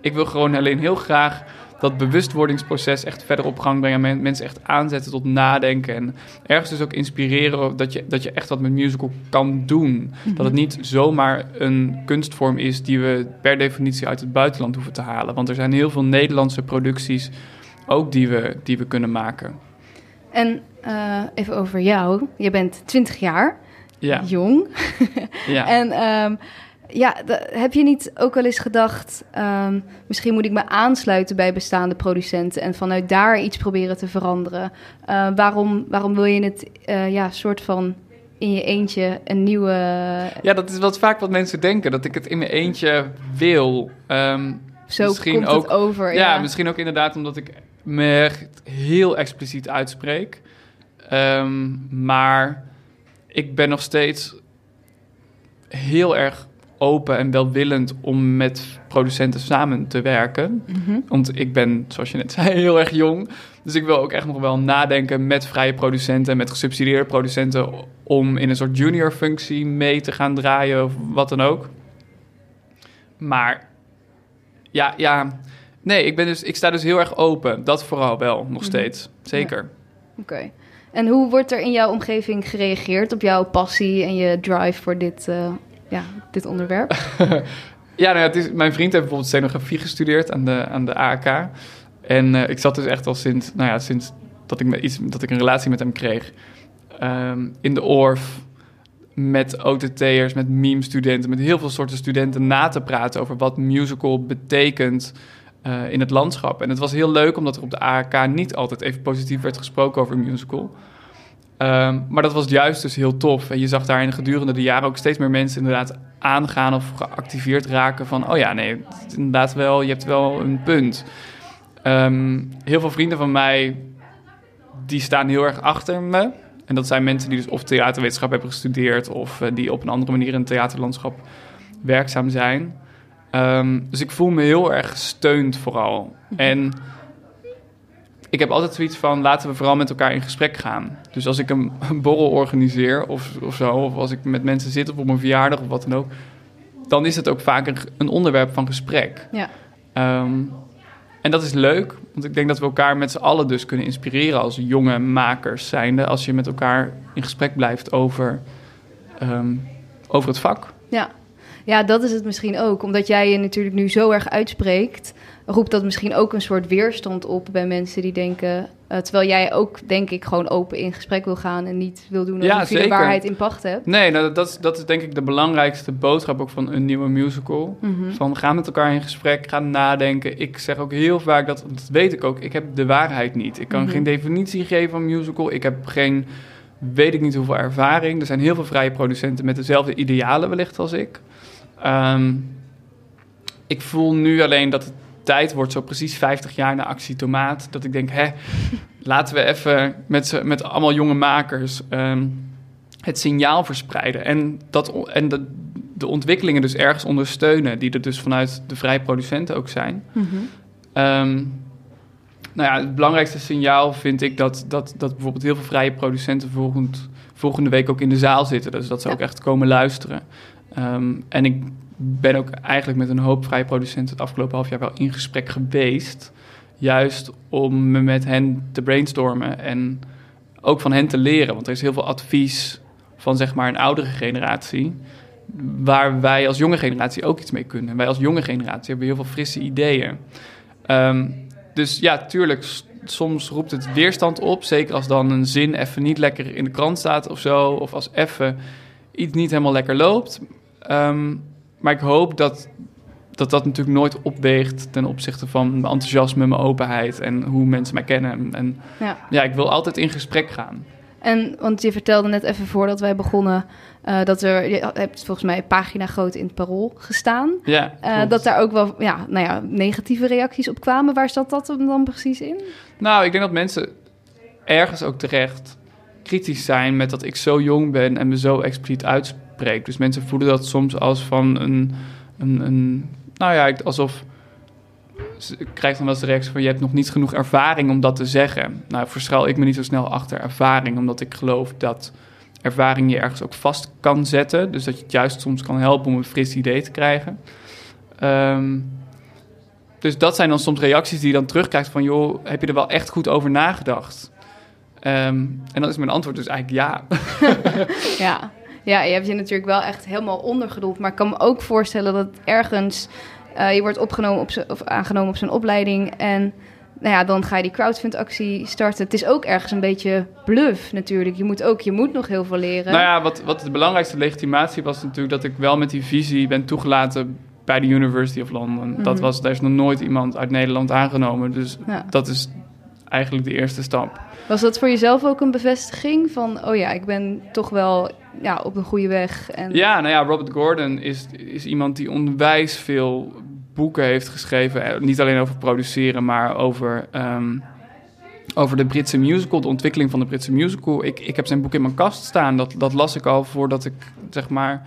Ik wil gewoon alleen heel graag dat bewustwordingsproces echt verder op gang brengen. Men, mensen echt aanzetten tot nadenken. En ergens dus ook inspireren dat je, dat je echt wat met musical kan doen. Dat het niet zomaar een kunstvorm is die we per definitie uit het buitenland hoeven te halen. Want er zijn heel veel Nederlandse producties ook die we, die we kunnen maken. En uh, even over jou. Je bent 20 jaar, Ja. jong. ja. [laughs] En ehm, ja, heb je niet ook wel eens gedacht, ehm, misschien moet ik me aansluiten bij bestaande producenten en vanuit daar iets proberen te veranderen? Eh, waarom, waarom wil je het, eh, ja, soort van in je eentje een nieuwe. ja, dat is wat vaak wat mensen denken. Dat ik het in mijn eentje wil. Ehm, Zo misschien komt ook- het over. Ja, Ja, misschien ook inderdaad omdat ik me echt heel expliciet uitspreek. Ehm, maar ik ben nog steeds heel erg open en welwillend om met producenten samen te werken. Mhm. Want ik ben, zoals je net zei, [laughs] heel erg jong. Dus ik wil ook echt nog wel nadenken met vrije producenten en met gesubsidieerde producenten om in een soort junior functie mee te gaan draaien of wat dan ook. Maar ja, ja. Nee, ik, ben dus, ik sta dus heel erg open. Dat vooral wel, nog Mhm. steeds. Zeker. Oké. En hoe wordt er in jouw omgeving gereageerd op jouw passie en je drive voor dit, eh, ja, dit onderwerp? [laughs] Ja, nou ja, het is, mijn vriend heeft bijvoorbeeld scenografie gestudeerd aan de, aan de AAK. En eh, ik zat dus echt al sinds, nou ja, sinds dat ik, met iets, dat ik een relatie met hem kreeg. ehm, in de ORF, met OTT'ers, met meme-studenten, met heel veel soorten studenten na te praten over wat musical betekent eh, in het landschap. En het was heel leuk omdat er op de AAK niet altijd even positief werd gesproken over musical. Ehm, maar dat was juist dus heel tof. En je zag daarin gedurende de jaren ook steeds meer mensen inderdaad aangaan of geactiveerd raken van... oh ja, nee, inderdaad wel, je hebt wel een punt. Ehm, heel veel vrienden van mij, die staan heel erg achter me. En dat zijn mensen die dus of theaterwetenschap hebben gestudeerd... of eh, die op een andere manier in het theaterlandschap werkzaam zijn. Ehm, dus ik voel me heel erg gesteund vooral. En ik heb altijd zoiets van, laten we vooral met elkaar in gesprek gaan. Dus als ik een, een borrel organiseer of, of zo, of als ik met mensen zit of op een verjaardag of wat dan ook, dan is het ook vaak een, een onderwerp van gesprek. Ja. Ehm, en dat is leuk, want ik denk dat we elkaar met z'n allen dus kunnen inspireren als jonge makers zijnde, als je met elkaar in gesprek blijft over, ehm, over het vak. Ja. Ja, dat is het misschien ook. Omdat jij je natuurlijk nu zo erg uitspreekt, roept dat misschien ook een soort weerstand op bij mensen die denken. eh, terwijl jij ook, denk ik, gewoon open in gesprek wil gaan en niet wil doen Ja, alsof je de waarheid in pacht hebt. Nee, nou, dat, is, dat is denk ik de belangrijkste boodschap ook van een nieuwe musical. Mhm. Van ga met elkaar in gesprek, ga nadenken. Ik zeg ook heel vaak dat, dat weet ik ook, ik heb de waarheid niet. Ik kan Mhm. geen definitie geven van musical. Ik heb geen, weet ik niet hoeveel ervaring. Er zijn heel veel vrije producenten met dezelfde idealen wellicht als ik. Ehm, ik voel nu alleen dat het tijd wordt, zo precies 50 jaar na Actie Tomaat, dat ik denk, hè, [laughs] laten we even met, met allemaal jonge makers ehm, het signaal verspreiden. En, dat, en de, de ontwikkelingen dus ergens ondersteunen, die er dus vanuit de vrije producenten ook zijn. Mhm. Ehm, nou ja, het belangrijkste signaal vind ik dat, dat, dat bijvoorbeeld heel veel vrije producenten volgend, volgende week ook in de zaal zitten. Dus dat ze Ja. ook echt komen luisteren. Ehm, en ik ben ook eigenlijk met een hoop vrije producenten het afgelopen half jaar wel in gesprek geweest. Juist om me met hen te brainstormen en ook van hen te leren. Want er is heel veel advies van zeg maar een oudere generatie. Waar wij als jonge generatie ook iets mee kunnen. En wij als jonge generatie hebben heel veel frisse ideeën. Ehm, dus ja, tuurlijk, soms roept het weerstand op. Zeker als dan een zin even niet lekker in de krant staat of zo. Of als even iets niet helemaal lekker loopt. Ehm, maar ik hoop dat, dat dat natuurlijk nooit opweegt ten opzichte van mijn enthousiasme, mijn openheid en hoe mensen mij kennen. En Ja. ja, ik wil altijd in gesprek gaan. En, want je vertelde net even voordat wij begonnen eh, dat er, je hebt volgens mij pagina groot in het parool gestaan. Ja, Eh, dat daar ook wel ja, nou ja, negatieve reacties op kwamen. Waar zat dat dan precies in? Nou, ik denk dat mensen ergens ook terecht kritisch zijn met dat ik zo jong ben en me zo expliciet uitspreek. Dus mensen voelen dat soms als van een, een, een nou ja, alsof ik krijg dan wel eens de reactie van je hebt nog niet genoeg ervaring om dat te zeggen. Nou, verschuil ik me niet zo snel achter ervaring, omdat ik geloof dat ervaring je ergens ook vast kan zetten. Dus dat je het juist soms kan helpen om een fris idee te krijgen. Ehm, dus dat zijn dan soms reacties die je dan terugkrijgt van... joh, heb je er wel echt goed over nagedacht? Ehm, en dan is mijn antwoord dus eigenlijk ja. [laughs] ja. ja, je hebt je natuurlijk wel echt helemaal ondergedoeld. Maar ik kan me ook voorstellen dat ergens... Uh, je wordt opgenomen op of aangenomen op zo'n opleiding... en nou ja, dan ga je die crowdfund-actie starten. Het is ook ergens een beetje bluff natuurlijk. Je moet ook, je moet nog heel veel leren. Nou ja, wat, wat de belangrijkste legitimatie was natuurlijk... dat ik wel met die visie ben toegelaten bij de University of London. Dat mhm. was, daar is nog nooit iemand uit Nederland aangenomen. Dus dat is eigenlijk de eerste stap. Was dat voor jezelf ook een bevestiging van, oh ja, ik ben toch wel ja, op een goede weg? En... Ja, nou ja, Robert Gordon is, is iemand die onwijs veel boeken heeft geschreven. Eh, niet alleen over produceren, maar over, ehm, over de Britse musical, de ontwikkeling van de Britse musical. Ik, ik heb zijn boek in mijn kast staan. Dat, dat las ik al voordat ik, zeg maar,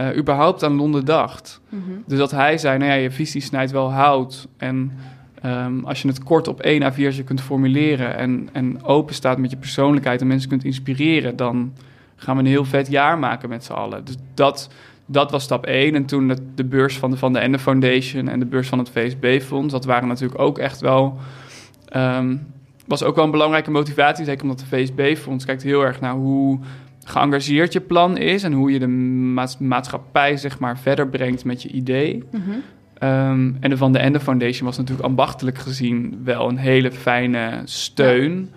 uh, überhaupt aan Londen dacht. Mhm. Dus dat hij zei, nou ja, je visie snijdt wel hout. En um, als je het kort op één A4'tje kunt formuleren en, en open staat met je persoonlijkheid en mensen kunt inspireren, dan gaan we een heel vet jaar maken met z'n allen. Dus dat, dat was stap 1. En toen de, beurs van de Van de Ende Foundation en de beurs van het VSB-fonds, dat waren natuurlijk ook echt wel. Um, was ook wel een belangrijke motivatie. Zeker omdat de VSB-fonds kijkt heel erg naar hoe geëngageerd je plan is en hoe je de maatschappij zeg maar verder brengt met je idee. Mm en de Van de Ende Foundation was natuurlijk ambachtelijk gezien wel een hele fijne steun.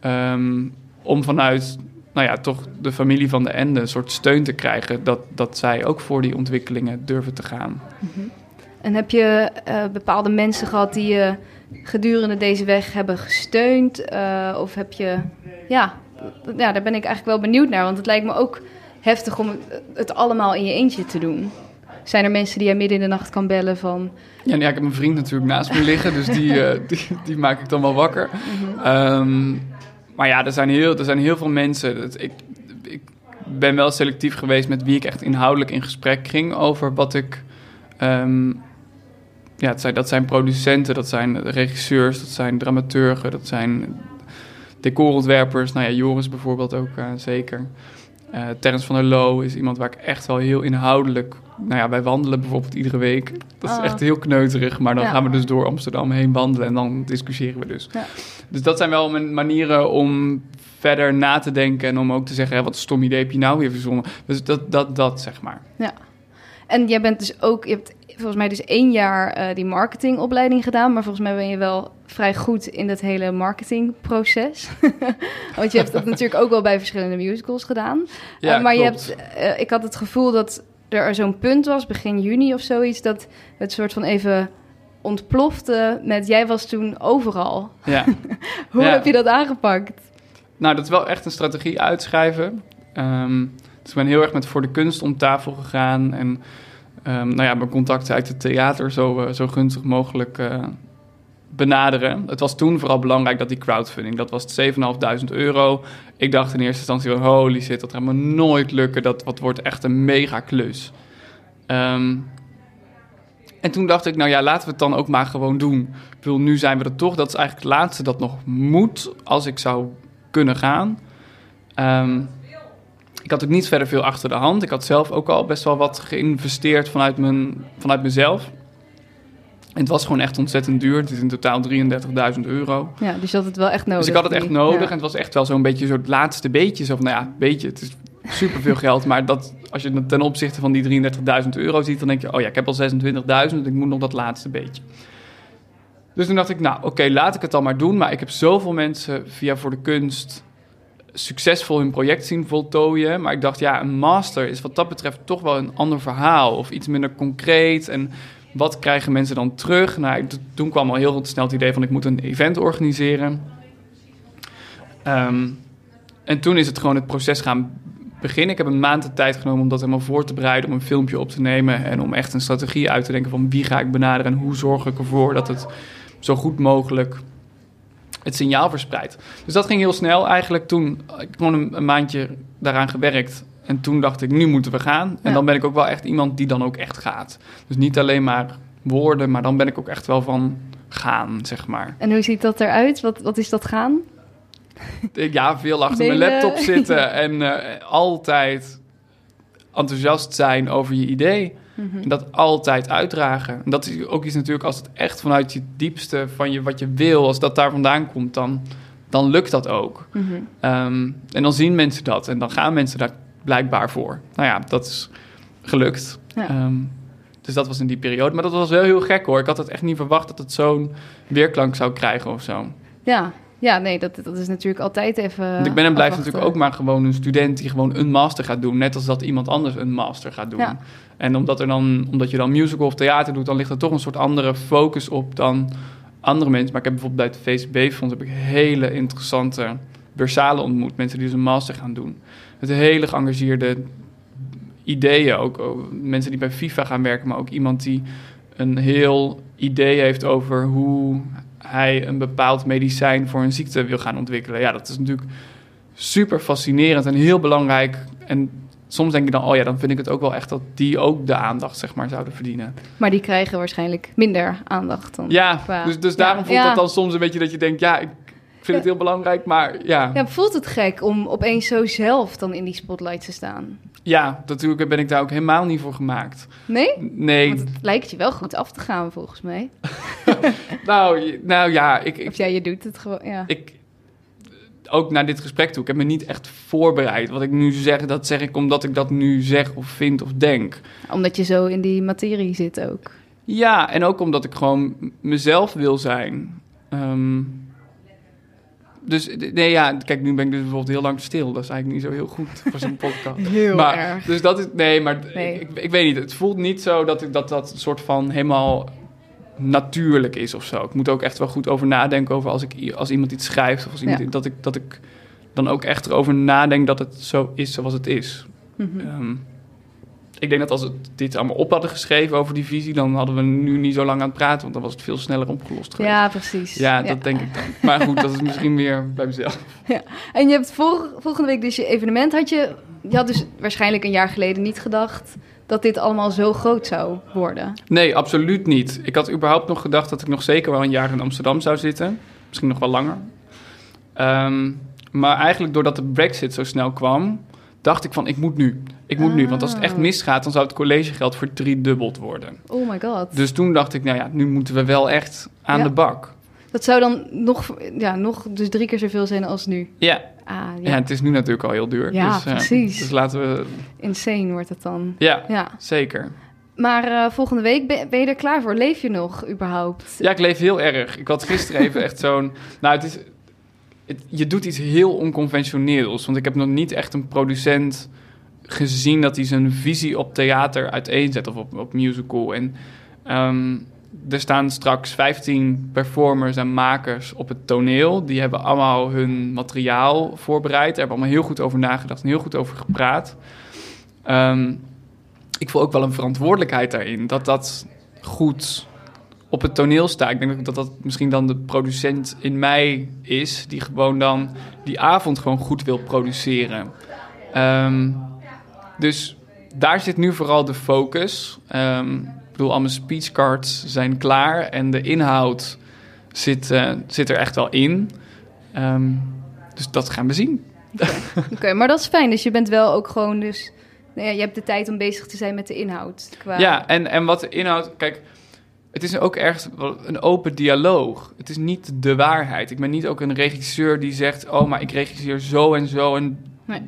Ehm, om vanuit nou ja, toch de familie van de Ende een soort steun te krijgen. Dat, dat zij ook voor die ontwikkelingen durven te gaan. Mhm. En heb je uh, bepaalde mensen gehad die je gedurende deze weg hebben gesteund? Uh, of heb je. Ja, ja, daar ben ik eigenlijk wel benieuwd naar. Want het lijkt me ook heftig om het allemaal in je eentje te doen. Zijn er mensen die jij midden in de nacht kan bellen van... Ja, ja ik heb mijn vriend natuurlijk naast me liggen, dus die, uh, [laughs] die, die, maak ik dan wel wakker. Ehm, maar ja, er zijn heel, er zijn heel veel mensen. ik, ik ben wel selectief geweest met wie ik echt inhoudelijk in gesprek ging over wat ik... Um, ja, het zijn, dat zijn producenten, dat zijn regisseurs, dat zijn dramaturgen, dat zijn decorontwerpers. Nou ja, Joris bijvoorbeeld ook uh, zeker. Uh, Terrence van der Loo is iemand waar ik echt wel heel inhoudelijk... Nou ja, wij wandelen bijvoorbeeld iedere week. Dat is oh. echt heel kneuterig. Maar dan gaan we dus door Amsterdam heen wandelen en dan discussiëren we dus. Ja. Dus dat zijn wel mijn manieren om verder na te denken... en om ook te zeggen, hè, wat een stom idee heb je nou weer verzonnen. Dus dat, dat, dat zeg maar. Ja. En jij bent dus ook, je hebt volgens mij dus één jaar uh, die marketingopleiding gedaan, maar volgens mij ben je wel vrij goed in dat hele marketingproces. [laughs] Want je hebt dat natuurlijk ook wel bij verschillende musicals gedaan. Ja, uh, maar je hebt, uh, ik had het gevoel dat er zo'n punt was, begin juni of zoiets, dat het soort van even ontplofte met jij was toen overal. Ja. [laughs] Hoe heb je dat aangepakt? Nou, dat is wel echt een strategie uitschrijven. Um, dus ik ben heel erg met voor de kunst om tafel gegaan. En nou ja, mijn contacten uit het theater zo, uh, zo gunstig mogelijk uh, benaderen. Het was toen vooral belangrijk dat die crowdfunding, dat was 7.500 euro. Ik dacht in eerste instantie van holy shit, dat gaat me nooit lukken. Dat wordt echt een mega klus. Um, en toen dacht ik, nou ja, laten we het dan ook maar gewoon doen. Ik wil, nu zijn we er toch. Dat is eigenlijk het laatste dat nog moet als ik zou kunnen gaan. Um, ik had ook niet verder veel achter de hand. Ik had zelf ook al best wel wat geïnvesteerd vanuit, mijn, vanuit mezelf. En het was gewoon echt ontzettend duur. Het is in totaal 33.000 euro. Ja, dus je had het wel echt nodig. Dus ik had het echt nodig. En het was echt wel zo'n beetje zo het laatste beetje. Zo van, nou ja, beetje, het is superveel geld. Maar dat, als je het ten opzichte van die 33.000 euro ziet... dan denk je, oh ja, ik heb al 26.000, ik moet nog dat laatste beetje. Dus toen dacht ik, nou oké, laat ik het dan maar doen. Maar ik heb zoveel mensen via Voor de Kunst succesvol hun project zien voltooien. Maar ik dacht, ja, een master is wat dat betreft toch wel een ander verhaal. Of iets minder concreet. En wat krijgen mensen dan terug? Nou, toen kwam al heel snel het idee van ik moet een event organiseren. Um, en toen is het gewoon het proces gaan beginnen. Ik heb een maand de tijd genomen om dat helemaal voor te bereiden, om een filmpje op te nemen en om echt een strategie uit te denken van wie ga ik benaderen en hoe zorg ik ervoor dat het zo goed mogelijk het signaal verspreidt. Dus dat ging heel snel eigenlijk. Toen ik gewoon een, een, maandje daaraan gewerkt. En toen dacht ik, nu moeten we gaan. En dan ben ik ook wel echt iemand die dan ook echt gaat. Dus niet alleen maar woorden, maar dan ben ik ook echt wel van gaan, zeg maar. En hoe ziet dat eruit? Wat, wat is dat gaan? Ja, veel achter mijn laptop zitten [laughs] en uh, altijd enthousiast zijn over je idee. Mhm. En dat altijd uitdragen. En dat is ook iets natuurlijk als het echt vanuit je diepste van je, wat je wil, als dat daar vandaan komt, dan, dan lukt dat ook. Mhm. Ehm, en dan zien mensen dat en dan gaan mensen daar blijkbaar voor. Nou ja, dat is gelukt. Ja. Ehm, dus dat was in die periode. Maar dat was wel heel gek hoor. Ik had het echt niet verwacht dat het zo'n weerklank zou krijgen of zo. Ja. Ja, nee, dat, dat is natuurlijk altijd even. Want ik ben en blijf afwachten. natuurlijk ook maar gewoon een student die gewoon een master gaat doen. Net als dat iemand anders een master gaat doen. Ja. En omdat, er dan, omdat je dan musical of theater doet, dan ligt er toch een soort andere focus op dan andere mensen. Maar ik heb bijvoorbeeld bij het VCB-fonds heb ik hele interessante bursalen ontmoet. Mensen die dus een master gaan doen. Met hele geëngageerde ideeën. Ook, ook mensen die bij FIFA gaan werken, maar ook iemand die een heel idee heeft over hoe hij een bepaald medicijn voor een ziekte wil gaan ontwikkelen. Ja, dat is natuurlijk super fascinerend en heel belangrijk. En soms denk ik dan, oh ja, dan vind ik het ook wel echt dat die ook de aandacht, zeg maar, zouden verdienen. Maar die krijgen waarschijnlijk minder aandacht dan. Ja, qua- dus, dus Ja, daarom voelt ja. dat dan soms een beetje dat je denkt, ja, ik vind het heel belangrijk, maar ja. Ja, voelt het gek om opeens zo zelf dan in die spotlight te staan? Ja, natuurlijk ben ik daar ook helemaal niet voor gemaakt. Nee? Nee, Want het lijkt je wel goed af te gaan, volgens mij. [laughs] nou, nou ja, ik, ik, Of ja, je doet het gewoon, ja. ik, ook naar dit gesprek toe, ik heb me niet echt voorbereid. Wat ik nu zeg, dat zeg ik omdat ik dat nu zeg of vind of denk. Omdat je zo in die materie zit ook. Ja, en ook omdat ik gewoon mezelf wil zijn. Ehm, dus nee, ja, kijk, nu ben ik dus bijvoorbeeld heel lang stil. Dat is eigenlijk niet zo heel goed [laughs] voor zo'n podcast. [laughs] Heel maar, erg. Dus dat is, nee, maar Nee. Ik, ik weet niet. Het voelt niet zo dat ik, dat, dat een soort van helemaal natuurlijk is of zo. Ik moet ook echt wel goed over nadenken over als, ik, als iemand iets schrijft. Of als iemand, Ja. dat, ik, dat ik dan ook echt erover nadenk dat het zo is zoals het is. Ehm, ik denk dat als we dit allemaal op hadden geschreven over die visie, dan hadden we nu niet zo lang aan het praten, want dan was het veel sneller opgelost geweest. Ja, precies. Ja, dat denk ik dan. Maar goed, dat is misschien weer bij mezelf. [laughs] En je hebt vol- volgende week dus je evenement. Had je, je had dus waarschijnlijk een jaar geleden niet gedacht dat dit allemaal zo groot zou worden. Nee, absoluut niet. Ik had überhaupt nog gedacht dat ik nog zeker wel een jaar in Amsterdam zou zitten. Misschien nog wel langer. Ehm, maar eigenlijk doordat de brexit zo snel kwam, dacht ik van ik moet nu. Ik moet nu, want als het echt Ah. misgaat, dan zou het collegegeld voor driedubbeld worden. Oh my god. Dus toen dacht ik, nou ja, nu moeten we wel echt aan Ja. de bak. Dat zou dan nog, ja, nog dus drie keer zoveel zijn als nu. Ja, Ah, Ja, ja. het is nu natuurlijk al heel duur. Ja, dus, eh, precies. Dus laten we... Insane wordt het dan. Ja, Ja. zeker. Maar eh, volgende week ben, ben je er klaar voor? Leef je nog überhaupt? Ja, ik leef heel erg. Ik had gisteren even echt zo'n... Nou, het is... het- je doet iets heel onconventioneels. Want ik heb nog niet echt een producent gezien... dat hij zijn visie op theater uiteenzet of op, op musical. En ehm, er staan straks 15 performers en makers op het toneel. Die hebben allemaal hun materiaal voorbereid. Daar hebben allemaal heel goed over nagedacht en heel goed over gepraat. Ehm, ik voel ook wel een verantwoordelijkheid daarin. Dat dat goed op het toneel staat. Ik denk ook dat dat misschien dan de producent in mij is... die gewoon dan die avond gewoon goed wil produceren. Ehm, dus daar zit nu vooral de focus. Ehm, ik bedoel, al mijn speechcards zijn klaar... en de inhoud zit, eh, zit er echt wel in. Ehm, dus dat gaan we zien. Oké, maar dat is fijn. Dus je bent wel ook gewoon dus... Nou ja, je hebt de tijd om bezig te zijn met de inhoud. Qua... Ja, en, en wat de inhoud... Kijk, het is ook ergens een open dialoog. Het is niet de waarheid. Ik ben niet ook een regisseur die zegt... oh, maar ik regisseer zo en zo en... Nee.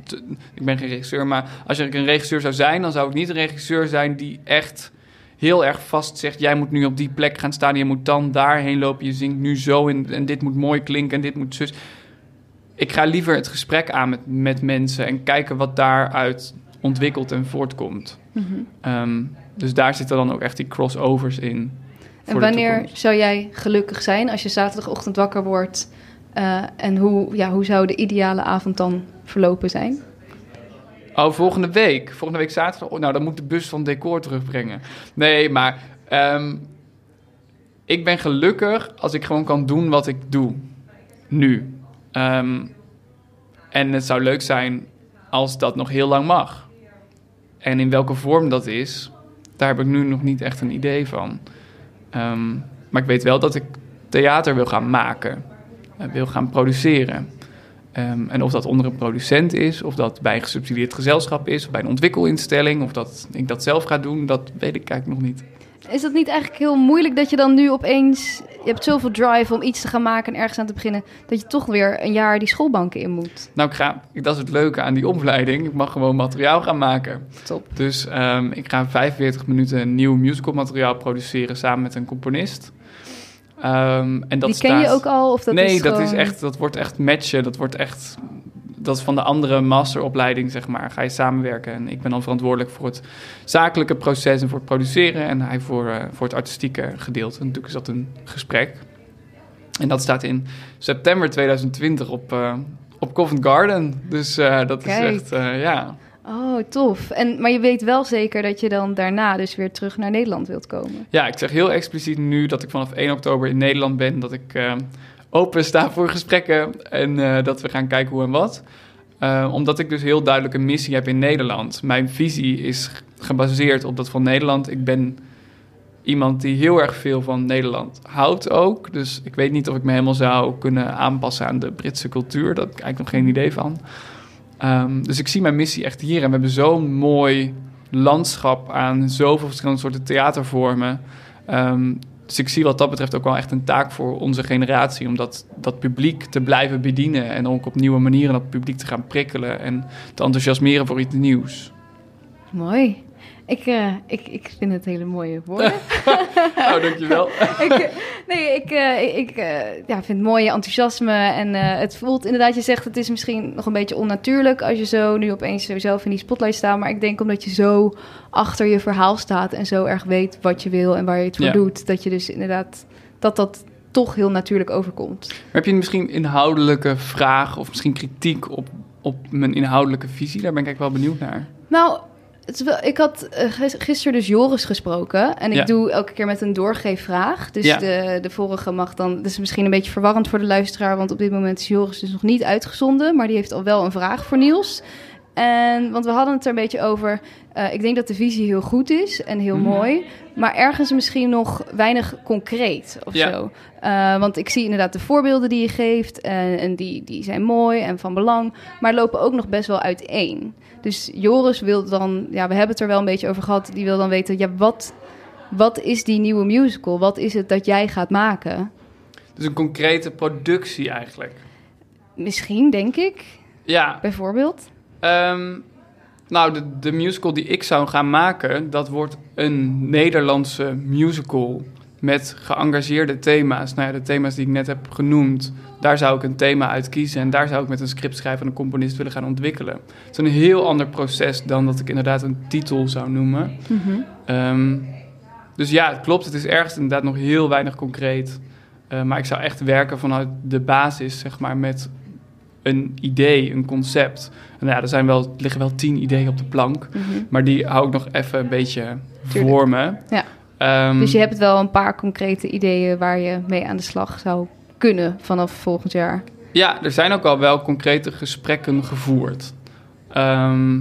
ik ben geen regisseur, maar als ik een regisseur zou zijn... dan zou ik niet een regisseur zijn die echt heel erg vast zegt... jij moet nu op die plek gaan staan, je moet dan daarheen lopen... je zingt nu zo en, en dit moet mooi klinken en dit moet zus... Ik ga liever het gesprek aan met, met mensen... en kijken wat daaruit ontwikkelt en voortkomt. Mhm. Ehm, dus daar zitten dan ook echt die crossovers in. En wanneer zou jij gelukkig zijn als je zaterdagochtend wakker wordt? eh, en hoe, ja, hoe zou de ideale avond dan verlopen zijn? Oh, volgende week. Volgende week zaterdag. Oh, nou, dan moet de bus van decor terugbrengen. Nee, maar ehm, ik ben gelukkig als ik gewoon kan doen wat ik doe. Nu. Ehm, en het zou leuk zijn als dat nog heel lang mag. En in welke vorm dat is, daar heb ik nu nog niet echt een idee van. Ehm, maar ik weet wel dat ik theater wil gaan maken. eh, wil gaan produceren. Ehm, en of dat onder een producent is, of dat bij een gesubsidieerd gezelschap is, of bij een ontwikkelinstelling, of dat ik dat zelf ga doen, dat weet ik eigenlijk nog niet. Is dat niet eigenlijk heel moeilijk dat je dan nu opeens... Je hebt zoveel drive om iets te gaan maken en ergens aan te beginnen... dat je toch weer een jaar die schoolbanken in moet. Nou, ik ga, dat is het leuke aan die opleiding. Ik mag gewoon materiaal gaan maken. Top. Dus ehm, ik ga 45 minuten nieuw musical materiaal produceren samen met een componist. Ehm, en dat die ken je ook al? Of dat nee, is dat is echt, dat wordt echt matchen. Dat wordt echt, dat is van de andere masteropleiding, zeg maar. Ga je samenwerken. En ik ben dan verantwoordelijk voor het zakelijke proces en voor het produceren. En hij voor, eh, voor het artistieke gedeelte. En natuurlijk is dat een gesprek. En dat staat in september 2020 op, eh, op Covent Garden. Dus eh, dat Kijk. is echt, ja. Oh, tof. En, maar je weet wel zeker dat je dan daarna dus weer terug naar Nederland wilt komen. Ja, ik zeg heel expliciet nu dat ik vanaf 1 oktober in Nederland ben. Dat ik eh, open sta voor gesprekken en eh, dat we gaan kijken hoe en wat. Eh, omdat ik dus heel duidelijk een missie heb in Nederland. Mijn visie is gebaseerd op dat van Nederland. Ik ben iemand die heel erg veel van Nederland houdt ook. Dus ik weet niet of ik me helemaal zou kunnen aanpassen aan de Britse cultuur. Daar heb ik eigenlijk nog geen idee van. Ehm, dus ik zie mijn missie echt hier. En we hebben zo'n mooi landschap aan zoveel verschillende soorten theatervormen. Ehm, dus ik zie wat dat betreft ook wel echt een taak voor onze generatie. Om dat, dat publiek te blijven bedienen. En ook op nieuwe manieren dat publiek te gaan prikkelen. En te enthousiasmeren voor iets nieuws. Mooi. Ik, eh, ik, ik vind het hele mooie woorden. [laughs] [laughs] nou, dankjewel. ik, eh, nee, ik, eh, ik ja, vind het mooie enthousiasme. En het voelt inderdaad, je zegt het is misschien nog een beetje onnatuurlijk als je zo nu opeens zelf in die spotlight staat. Maar ik denk omdat je zo achter je verhaal staat en zo erg weet wat je wil en waar je het voor Ja. doet, dat je dus inderdaad dat dat toch heel natuurlijk overkomt. Maar heb je misschien inhoudelijke vraag of misschien kritiek op, op mijn inhoudelijke visie? Daar ben ik eigenlijk wel benieuwd naar. Nou, het is wel, ik had eh, gis- gisteren dus Joris gesproken. En ik Ja. doe elke keer met een doorgeefvraag. Dus Ja. de, de vorige mag dan... Is misschien een beetje verwarrend voor de luisteraar... want op dit moment is Joris dus nog niet uitgezonden... maar die heeft al wel een vraag voor Niels. En, want we hadden het er een beetje over... eh, ik denk dat de visie heel goed is en heel Mhm. mooi... maar ergens misschien nog weinig concreet of Ja. zo. Eh, want ik zie inderdaad de voorbeelden die je geeft... en, en die, die zijn mooi en van belang... maar lopen ook nog best wel uiteen. Dus Joris wil dan, ja, we hebben het er wel een beetje over gehad. Die wil dan weten, ja, wat, wat is die nieuwe musical? Wat is het dat jij gaat maken? Dus een concrete productie eigenlijk. Misschien, denk ik, Ja, bijvoorbeeld. Ehm, nou, de, de musical die ik zou gaan maken, dat wordt een Nederlandse musical met geëngageerde thema's. Nou ja, de thema's die ik net heb genoemd, daar zou ik een thema uit kiezen en daar zou ik met een scriptschrijver en een componist willen gaan ontwikkelen. Het is een heel ander proces dan dat ik inderdaad een titel zou noemen. Ehm, dus ja, het klopt, het is ergens inderdaad nog heel weinig concreet. Eh, maar ik zou echt werken vanuit de basis, zeg maar, met een idee, een concept. En ja, er, zijn wel, er liggen wel tien ideeën op de plank, Mhm. maar die hou ik nog even een beetje Tuurlijk. voor me. Ja. Ehm, Dus je hebt wel een paar concrete ideeën waar je mee aan de slag zou kunnen vanaf volgend jaar. Ja, er zijn ook al wel concrete gesprekken gevoerd. Ehm,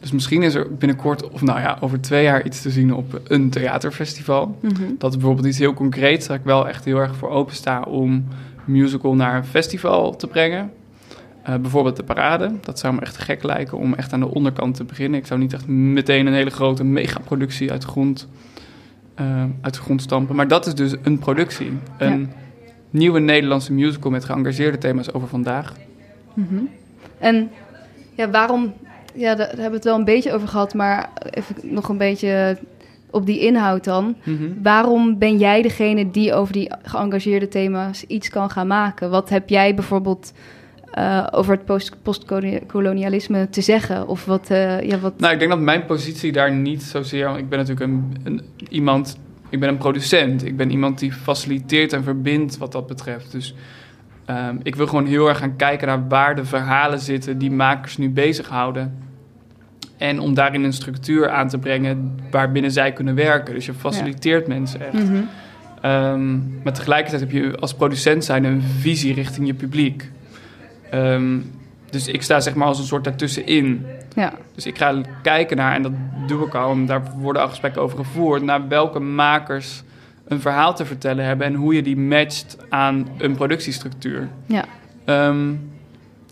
dus misschien is er binnenkort, of nou ja, over twee jaar iets te zien op een theaterfestival. Mhm. Dat is bijvoorbeeld iets heel concreets, waar ik wel echt heel erg voor opensta om musical naar een festival te brengen. Eh, bijvoorbeeld de parade. Dat zou me echt gek lijken om echt aan de onderkant te beginnen. Ik zou niet echt meteen een hele grote megaproductie uit de grond, eh, uit de grond stampen. Maar dat is dus een productie. Een nieuwe Nederlandse musical met geëngageerde thema's over vandaag. Mhm. En ja, waarom... Ja, daar, daar hebben we het wel een beetje over gehad, maar even nog een beetje op die inhoud dan. Mhm. Waarom ben jij degene die over die geëngageerde thema's iets kan gaan maken? Wat heb jij bijvoorbeeld eh, over het post- postkolonialisme te zeggen? Of wat, eh, ja, wat... Nou, ik denk dat mijn positie daar niet zozeer... Ik ben natuurlijk een, een, iemand... Ik ben een producent. Ik ben iemand die faciliteert en verbindt wat dat betreft. Dus ehm, ik wil gewoon heel erg gaan kijken naar waar de verhalen zitten... die makers nu bezighouden. En om daarin een structuur aan te brengen waarbinnen zij kunnen werken. Dus je faciliteert mensen echt. Mhm. Ehm, maar tegelijkertijd heb je als producent zijn een visie richting je publiek. Ehm, dus ik sta zeg maar als een soort daartussenin. Ja, Dus ik ga kijken naar, en dat doe ik al, en daar worden al gesprekken over gevoerd, naar welke makers een verhaal te vertellen hebben en hoe je die matcht aan een productiestructuur. ja. Ehm,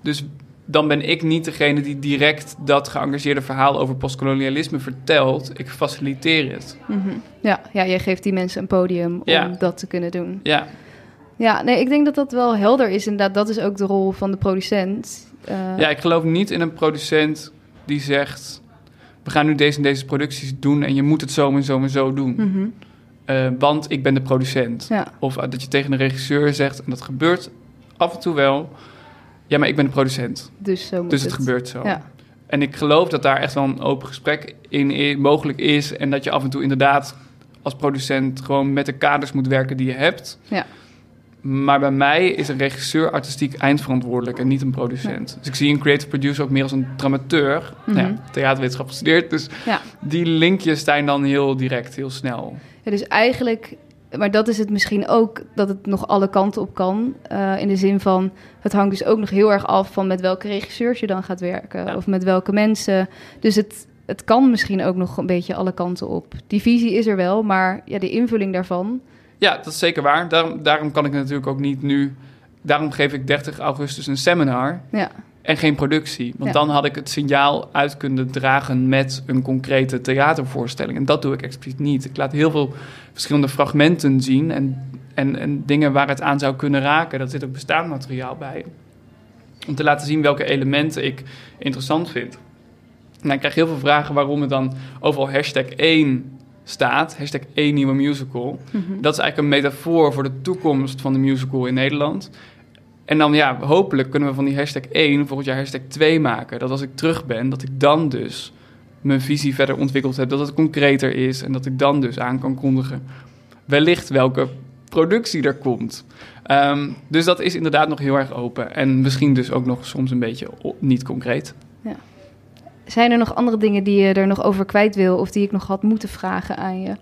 dus dan ben ik niet degene die direct dat geëngageerde verhaal over postkolonialisme vertelt. Ik faciliteer het. Mhm. Ja, ja, jij geeft die mensen een podium om Ja. dat te kunnen doen. Ja, Ja, nee, ik denk dat dat wel helder is. Inderdaad, dat is ook de rol van de producent. Eh, ja, ik geloof niet in een producent die zegt... we gaan nu deze en deze producties doen... en je moet het zo en zo en zo doen. mhm. Eh, want ik ben de producent. Ja, Of eh, dat je tegen een regisseur zegt... en dat gebeurt af en toe wel... ja, maar ik ben de producent. dus zo moet Dus het gebeurt zo. Ja. En ik geloof dat daar echt wel een open gesprek in mogelijk is. En dat je af en toe inderdaad als producent gewoon met de kaders moet werken die je hebt. Ja. Maar bij mij is een regisseur artistiek eindverantwoordelijk en niet een producent. Dus ik zie een creative producer ook meer als een dramateur. Mhm. Nou ja, theaterwetenschap gestudeerd, dus Ja. die linkjes zijn dan heel direct, heel snel. Ja, dus eigenlijk, maar dat is het misschien ook, dat het nog alle kanten op kan. eh, in de zin van, het hangt dus ook nog heel erg af van met welke regisseurs je dan gaat werken. Of met welke mensen. Dus het, het kan misschien ook nog een beetje alle kanten op. Die visie is er wel, maar ja, de invulling daarvan. Ja, dat is zeker waar. Daarom, daarom kan ik natuurlijk ook niet nu... Daarom geef ik 30 augustus een seminar... Ja, En geen productie. Want Ja. dan had ik het signaal uit kunnen dragen met een concrete theatervoorstelling. En dat doe ik expliciet niet. Ik laat heel veel verschillende fragmenten zien en, en, en dingen waar het aan zou kunnen raken. Daar zit ook bestaand materiaal bij. Om te laten zien welke elementen ik interessant vind. Nou, ik krijg heel veel vragen waarom het dan overal hashtag 1 staat. Hashtag 1 nieuwe musical. Mhm. Dat is eigenlijk een metafoor voor de toekomst van de musical in Nederland. En dan ja, hopelijk kunnen we van die hashtag 1 volgend jaar hashtag 2 maken. Dat als ik terug ben, dat ik dan dus mijn visie verder ontwikkeld heb. Dat het concreter is en dat ik dan dus aan kan kondigen wellicht welke productie er komt. Ehm, dus dat is inderdaad nog heel erg open. En misschien dus ook nog soms een beetje niet concreet. Zijn er nog andere dingen die je er nog over kwijt wil of die ik nog had moeten vragen aan je?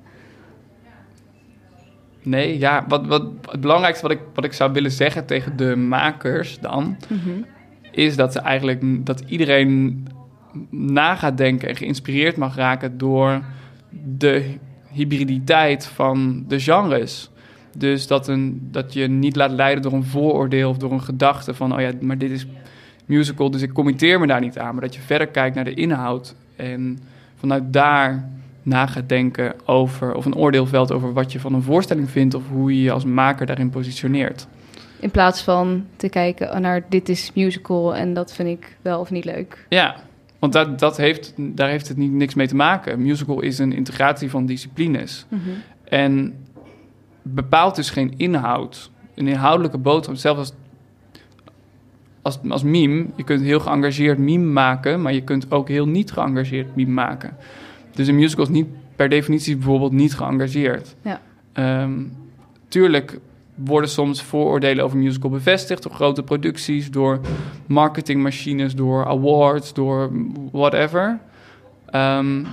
Nee, ja, wat, wat, het belangrijkste wat ik, wat ik zou willen zeggen tegen de makers dan... Mhm. is dat ze eigenlijk dat iedereen na gaat denken en geïnspireerd mag raken door de hybriditeit van de genres. Dus dat, een, dat je niet laat leiden door een vooroordeel of door een gedachte van, oh ja, maar dit is musical, dus ik committeer me daar niet aan. Maar dat je verder kijkt naar de inhoud en vanuit daar na gaat denken over, of een oordeel velt over wat je van een voorstelling vindt of hoe je je als maker daarin positioneert. In plaats van te kijken naar dit is musical en dat vind ik wel of niet leuk. Ja, want dat, dat heeft, daar heeft het niet, niks mee te maken. Musical is een integratie van disciplines. En bepaalt dus geen inhoud. Een inhoudelijke boodschap, zelfs als, als, als meme. Je kunt heel geëngageerd meme maken, maar je kunt ook heel niet geëngageerd meme maken. Dus een musical is niet per definitie bijvoorbeeld niet geëngageerd. Ja. Ehm, tuurlijk worden soms vooroordelen over musical bevestigd door grote producties, door marketingmachines, door awards, door whatever. Ehm,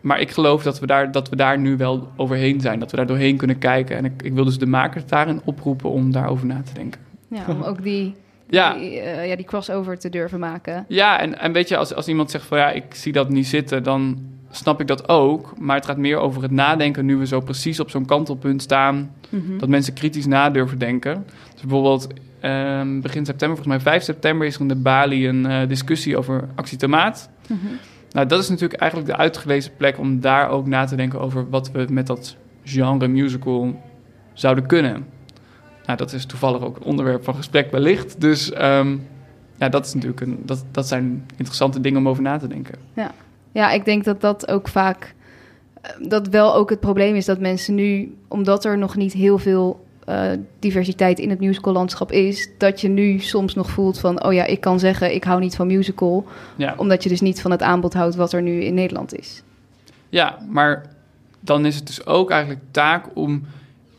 maar ik geloof dat we, daar, dat we daar nu wel overheen zijn. Dat we daar doorheen kunnen kijken. En ik, ik wil dus de makers daarin oproepen om daarover na te denken. Ja, om ook die, Ja, die, eh, ja, die crossover te durven maken. ja en, en weet je, als, als iemand zegt van ja, ik zie dat niet zitten, dan snap ik dat ook. Maar het gaat meer over het nadenken nu we zo precies op zo'n kantelpunt staan. Mhm. Dat mensen kritisch na durven denken. Dus bijvoorbeeld ehm, begin september, volgens mij 5 september, is er in de Bali een eh, discussie over actie tomaat. Mhm. Nou, dat is natuurlijk eigenlijk de uitgelezen plek om daar ook na te denken over wat we met dat genre musical zouden kunnen. Nou, dat is toevallig ook een onderwerp van gesprek wellicht. Dus ehm, ja, dat, is natuurlijk een, dat, dat zijn interessante dingen om over na te denken. Ja, ik denk dat dat ook vaak... eh, Dat wel ook het probleem is dat mensen nu... Omdat er nog niet heel veel eh, diversiteit in het musicallandschap is... dat je nu soms nog voelt van... oh ja, ik kan zeggen, ik hou niet van musical... Ja, omdat je dus niet van het aanbod houdt wat er nu in Nederland is. ja maar dan is het dus ook eigenlijk taak om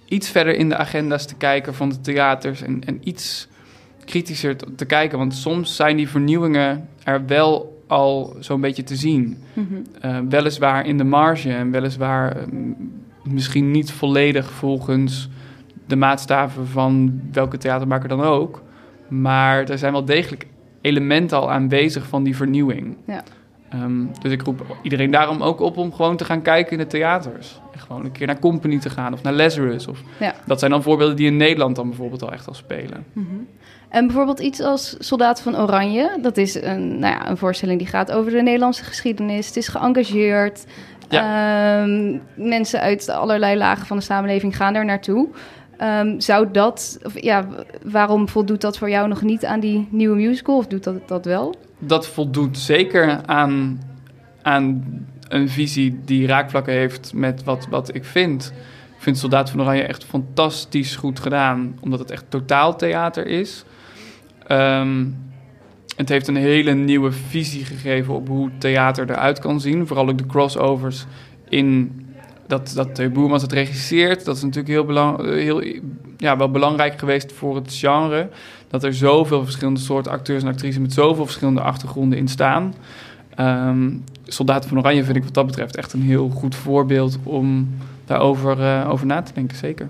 iets verder in de agenda's te kijken van de theaters en, en iets kritischer te, te kijken. Want soms zijn die vernieuwingen er wel al zo'n beetje te zien. Eh, weliswaar in de marge en weliswaar eh, misschien niet volledig volgens de maatstaven van welke theatermaker dan ook. Maar er zijn wel degelijk elementen al aanwezig van die vernieuwing. Ja. Ehm, dus ik roep iedereen daarom ook op om gewoon te gaan kijken in de theaters. En gewoon een keer naar Company te gaan of naar Lazarus. Of, Ja. Dat zijn dan voorbeelden die in Nederland dan bijvoorbeeld al echt al spelen. Mhm. En bijvoorbeeld iets als Soldaten van Oranje. Dat is een, nou ja, een voorstelling die gaat over de Nederlandse geschiedenis. Het is geëngageerd. Ehm, mensen uit allerlei lagen van de samenleving gaan daar naartoe. Ehm, zou dat, of ja, waarom voldoet dat voor jou nog niet aan die nieuwe musical? Of doet dat dat wel? Dat voldoet zeker aan, aan een visie die raakvlakken heeft met wat, wat ik vind. Ik vind Soldaat van Oranje echt fantastisch goed gedaan, omdat het echt totaal theater is. Ehm, het heeft een hele nieuwe visie gegeven op hoe theater eruit kan zien. Vooral ook de crossovers in dat, dat de Boermans het regisseert. Dat is natuurlijk heel, belang, heel ja, wel belangrijk geweest voor het genre. Dat er zoveel verschillende soorten acteurs en actrices met zoveel verschillende achtergronden in staan. Um, Soldaten van Oranje vind ik wat dat betreft echt een heel goed voorbeeld om daarover uh, over na te denken, zeker.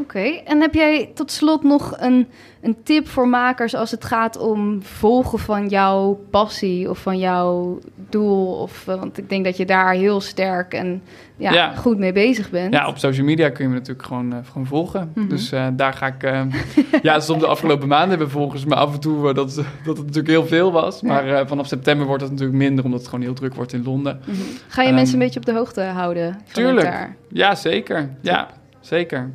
Oké, en heb jij tot slot nog een, een tip voor makers als het gaat om volgen van jouw passie of van jouw doel? Of, eh, want ik denk dat je daar heel sterk en ja, goed mee bezig bent. Ja, op social media kun je me natuurlijk gewoon, uh, gewoon volgen. Mhm. Dus uh, daar ga ik... [laughs] Ja, soms de afgelopen maanden hebben volgens me af en toe dat, dat het natuurlijk heel veel was. Maar vanaf september wordt het natuurlijk minder, omdat het gewoon heel druk wordt in Londen. Mhm. Ga je um, mensen een beetje op de hoogte houden? Tuurlijk. Ja, zeker. Ja, zeker.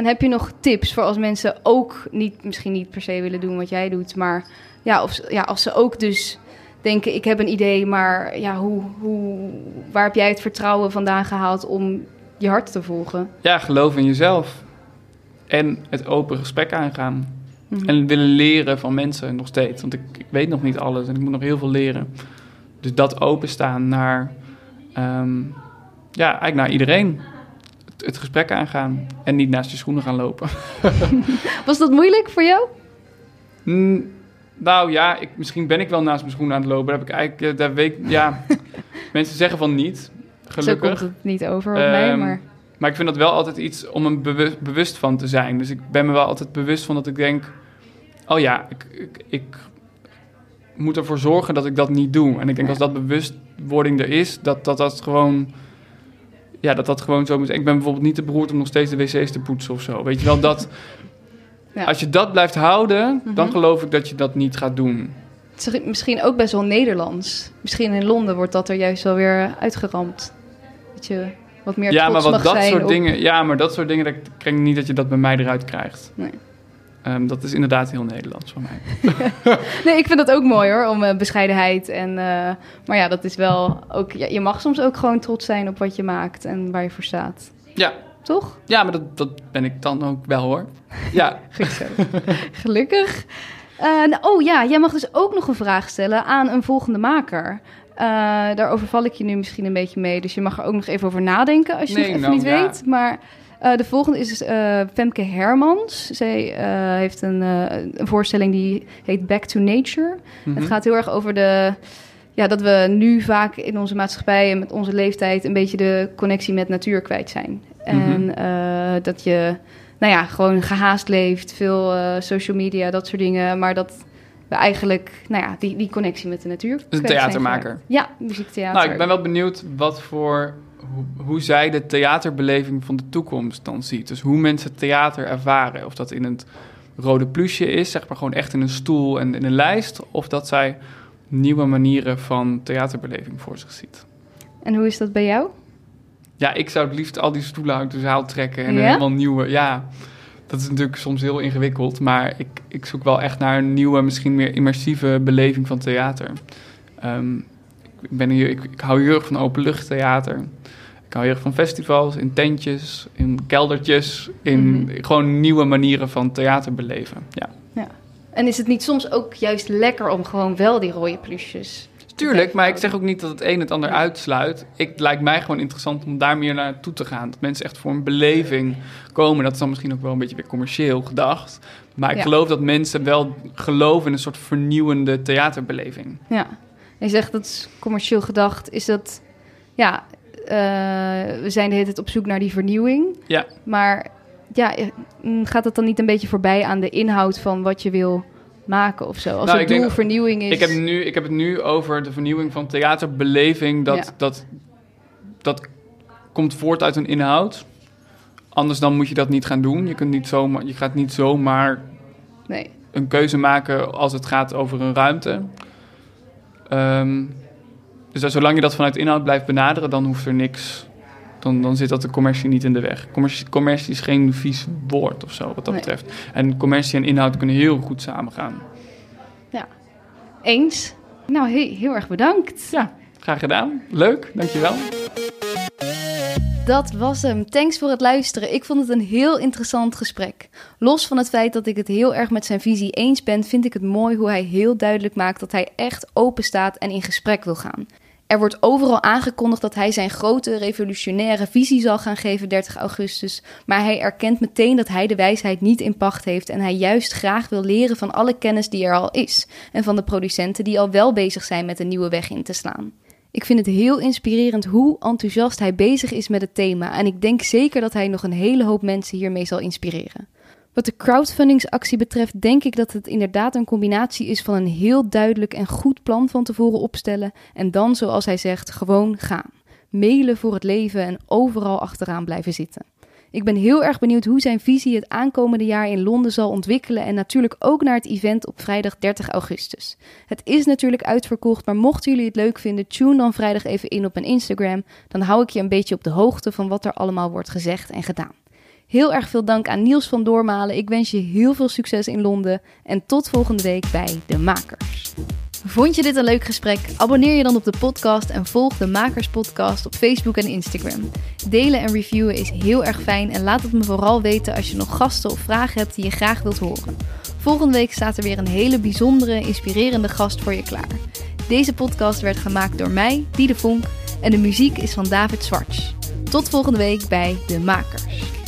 En heb je nog tips voor als mensen ook niet, misschien niet per se willen doen wat jij doet, maar ja, of, ja, als ze ook dus denken: ik heb een idee, maar ja, hoe, hoe, waar heb jij het vertrouwen vandaan gehaald om je hart te volgen? Ja, geloof in jezelf en het open gesprek aangaan. Mhm. En willen leren van mensen nog steeds. Want ik, ik, weet nog niet alles en ik moet nog heel veel leren. Dus dat openstaan naar, um, ja, eigenlijk naar iedereen het gesprek aangaan en niet naast je schoenen gaan lopen. [laughs] Was dat moeilijk voor jou? nou ja, ik, misschien ben ik wel naast mijn schoenen aan het lopen. Daar heb ik eigenlijk, eh, daar weet, ja, [laughs] mensen zeggen van niet, gelukkig. Zo komt het niet over op mij, ehm, maar... Maar ik vind dat wel altijd iets om een bewust, bewust van te zijn. Dus ik ben me wel altijd bewust van dat ik denk... oh ja, ik, ik, ik moet ervoor zorgen dat ik dat niet doe. En ik denk als dat bewustwording er is, dat dat, dat gewoon ja, dat dat gewoon zo moet. Ik ben bijvoorbeeld niet te beroerd om nog steeds de wc's te poetsen of zo. Weet je wel, dat... [laughs] Ja. Als je dat blijft houden, dan mhm. geloof ik dat je dat niet gaat doen. Het is misschien ook best wel Nederlands. Misschien in Londen wordt dat er juist wel weer uitgeramd. Dat je wat meer ja, maar wat dat soort dingen, Ja, maar dat soort dingen, dat ik niet dat je dat bij mij eruit krijgt. Nee. Um, dat is inderdaad heel Nederlands van mij. [laughs] nee, ik vind dat ook mooi hoor, om uh, bescheidenheid. En, uh, maar ja, dat is wel ook. Ja, je mag soms ook gewoon trots zijn op wat je maakt en waar je voor staat. Ja. Toch? Ja, maar dat, dat ben ik dan ook wel hoor. Ja. [laughs] Goed zo. Gelukkig. Uh, nou, oh ja, jij mag dus ook nog een vraag stellen aan een volgende maker. daarover val ik je nu misschien een beetje mee. Dus je mag er ook nog even over nadenken als je nee, het even nou, niet ja. weet. Maar uh, de volgende is uh, Femke Hermans. Zij uh, heeft een, een, voorstelling die heet Back to Nature. Het mhm. gaat heel erg over de, ja, dat we nu vaak in onze maatschappij en met onze leeftijd een beetje de connectie met natuur kwijt zijn. Mm En dat je, nou ja, gewoon gehaast leeft, veel social media, dat soort dingen. Maar dat we eigenlijk, nou ja, die, die connectie met de natuur. een theatermaker. Ja, muziektheater. Nou, ik ben wel benieuwd wat voor hoe, zij de theaterbeleving van de toekomst dan ziet. Dus hoe mensen theater ervaren. Of dat in het rode plusje is, zeg maar gewoon echt in een stoel en in een lijst. Of dat zij nieuwe manieren van theaterbeleving voor zich ziet. En hoe is dat bij jou? Ja, ik zou het liefst al die stoelen uit de zaal trekken en helemaal nieuwe. Ja, dat is natuurlijk soms heel ingewikkeld, maar ik, ik zoek wel echt naar een nieuwe, misschien meer immersieve beleving van theater. Um, ik, ben hier, ik, ik hou heel erg van openluchttheater. Ik hou heel erg van festivals, in tentjes, in keldertjes, in mhm. gewoon nieuwe manieren van theater beleven. Ja. ja. En is het niet soms ook juist lekker om gewoon wel die rode plusjes Tuurlijk, maar ik zeg ook niet dat het een het ander uitsluit. Het lijkt mij gewoon interessant om daar meer naartoe te gaan. Dat mensen echt voor een beleving komen. Dat is dan misschien ook wel een beetje weer commercieel gedacht. Maar ik geloof dat mensen wel geloven in een soort vernieuwende theaterbeleving. Ja, je zegt dat is commercieel gedacht. Is dat, ja, we zijn de hele tijd op zoek naar die vernieuwing. Ja. Maar ja, eh, mm, gaat het dan niet een beetje voorbij aan de inhoud van wat je wil maken of zo? Als nou, het doel denk, vernieuwing is. Ik heb, nu, ik heb het nu over de vernieuwing van theaterbeleving. Dat, dat, dat komt voort uit een inhoud. Anders dan moet je dat niet gaan doen. Je, kunt niet zomaar, je gaat niet zomaar nee. een keuze maken als het gaat over een ruimte. Ehm, dus dat, zolang je dat vanuit inhoud blijft benaderen, dan hoeft er niks. Dan, dan zit dat de commercie niet in de weg. Commercie, commercie is geen vies woord of zo, wat dat Nee. betreft. En commercie en inhoud kunnen heel goed samengaan. Eens. Nou, he- heel erg bedankt. Ja, graag gedaan. Leuk, dankjewel. Dat was hem. Thanks voor het luisteren. Ik vond het een heel interessant gesprek. Los van het feit dat ik het heel erg met zijn visie eens ben, vind ik het mooi hoe hij heel duidelijk maakt dat hij echt open staat en in gesprek wil gaan. Er wordt overal aangekondigd dat hij zijn grote revolutionaire visie zal gaan geven 30 augustus, maar hij erkent meteen dat hij de wijsheid niet in pacht heeft en hij juist graag wil leren van alle kennis die er al is en van de producenten die al wel bezig zijn met een nieuwe weg in te slaan. Ik vind het heel inspirerend hoe enthousiast hij bezig is met het thema en ik denk zeker dat hij nog een hele hoop mensen hiermee zal inspireren. Wat de crowdfundingsactie betreft, denk ik dat het inderdaad een combinatie is van een heel duidelijk en goed plan van tevoren opstellen en dan, zoals hij zegt, gewoon gaan. Mailen voor het leven en overal achteraan blijven zitten. Ik ben heel erg benieuwd hoe zijn visie het aankomende jaar in Londen zal ontwikkelen en natuurlijk ook naar het event op vrijdag 30 augustus. Het is natuurlijk uitverkocht, maar mochten jullie het leuk vinden, tune dan vrijdag even in op mijn Instagram. Dan hou ik je een beetje op de hoogte van wat er allemaal wordt gezegd en gedaan. Heel erg veel dank aan Niels van Doormalen. Ik wens je heel veel succes in Londen en tot volgende week bij De Makers. Vond je dit een leuk gesprek? Abonneer je dan op de podcast en volg de Makers Podcast op Facebook en Instagram. Delen en reviewen is heel erg fijn en laat het me vooral weten als je nog gasten of vragen hebt die je graag wilt horen. Volgende week staat er weer een hele bijzondere, inspirerende gast voor je klaar. Deze podcast werd gemaakt door mij, Diede Vonk, en de muziek is van David Zwarts. Tot volgende week bij De Makers.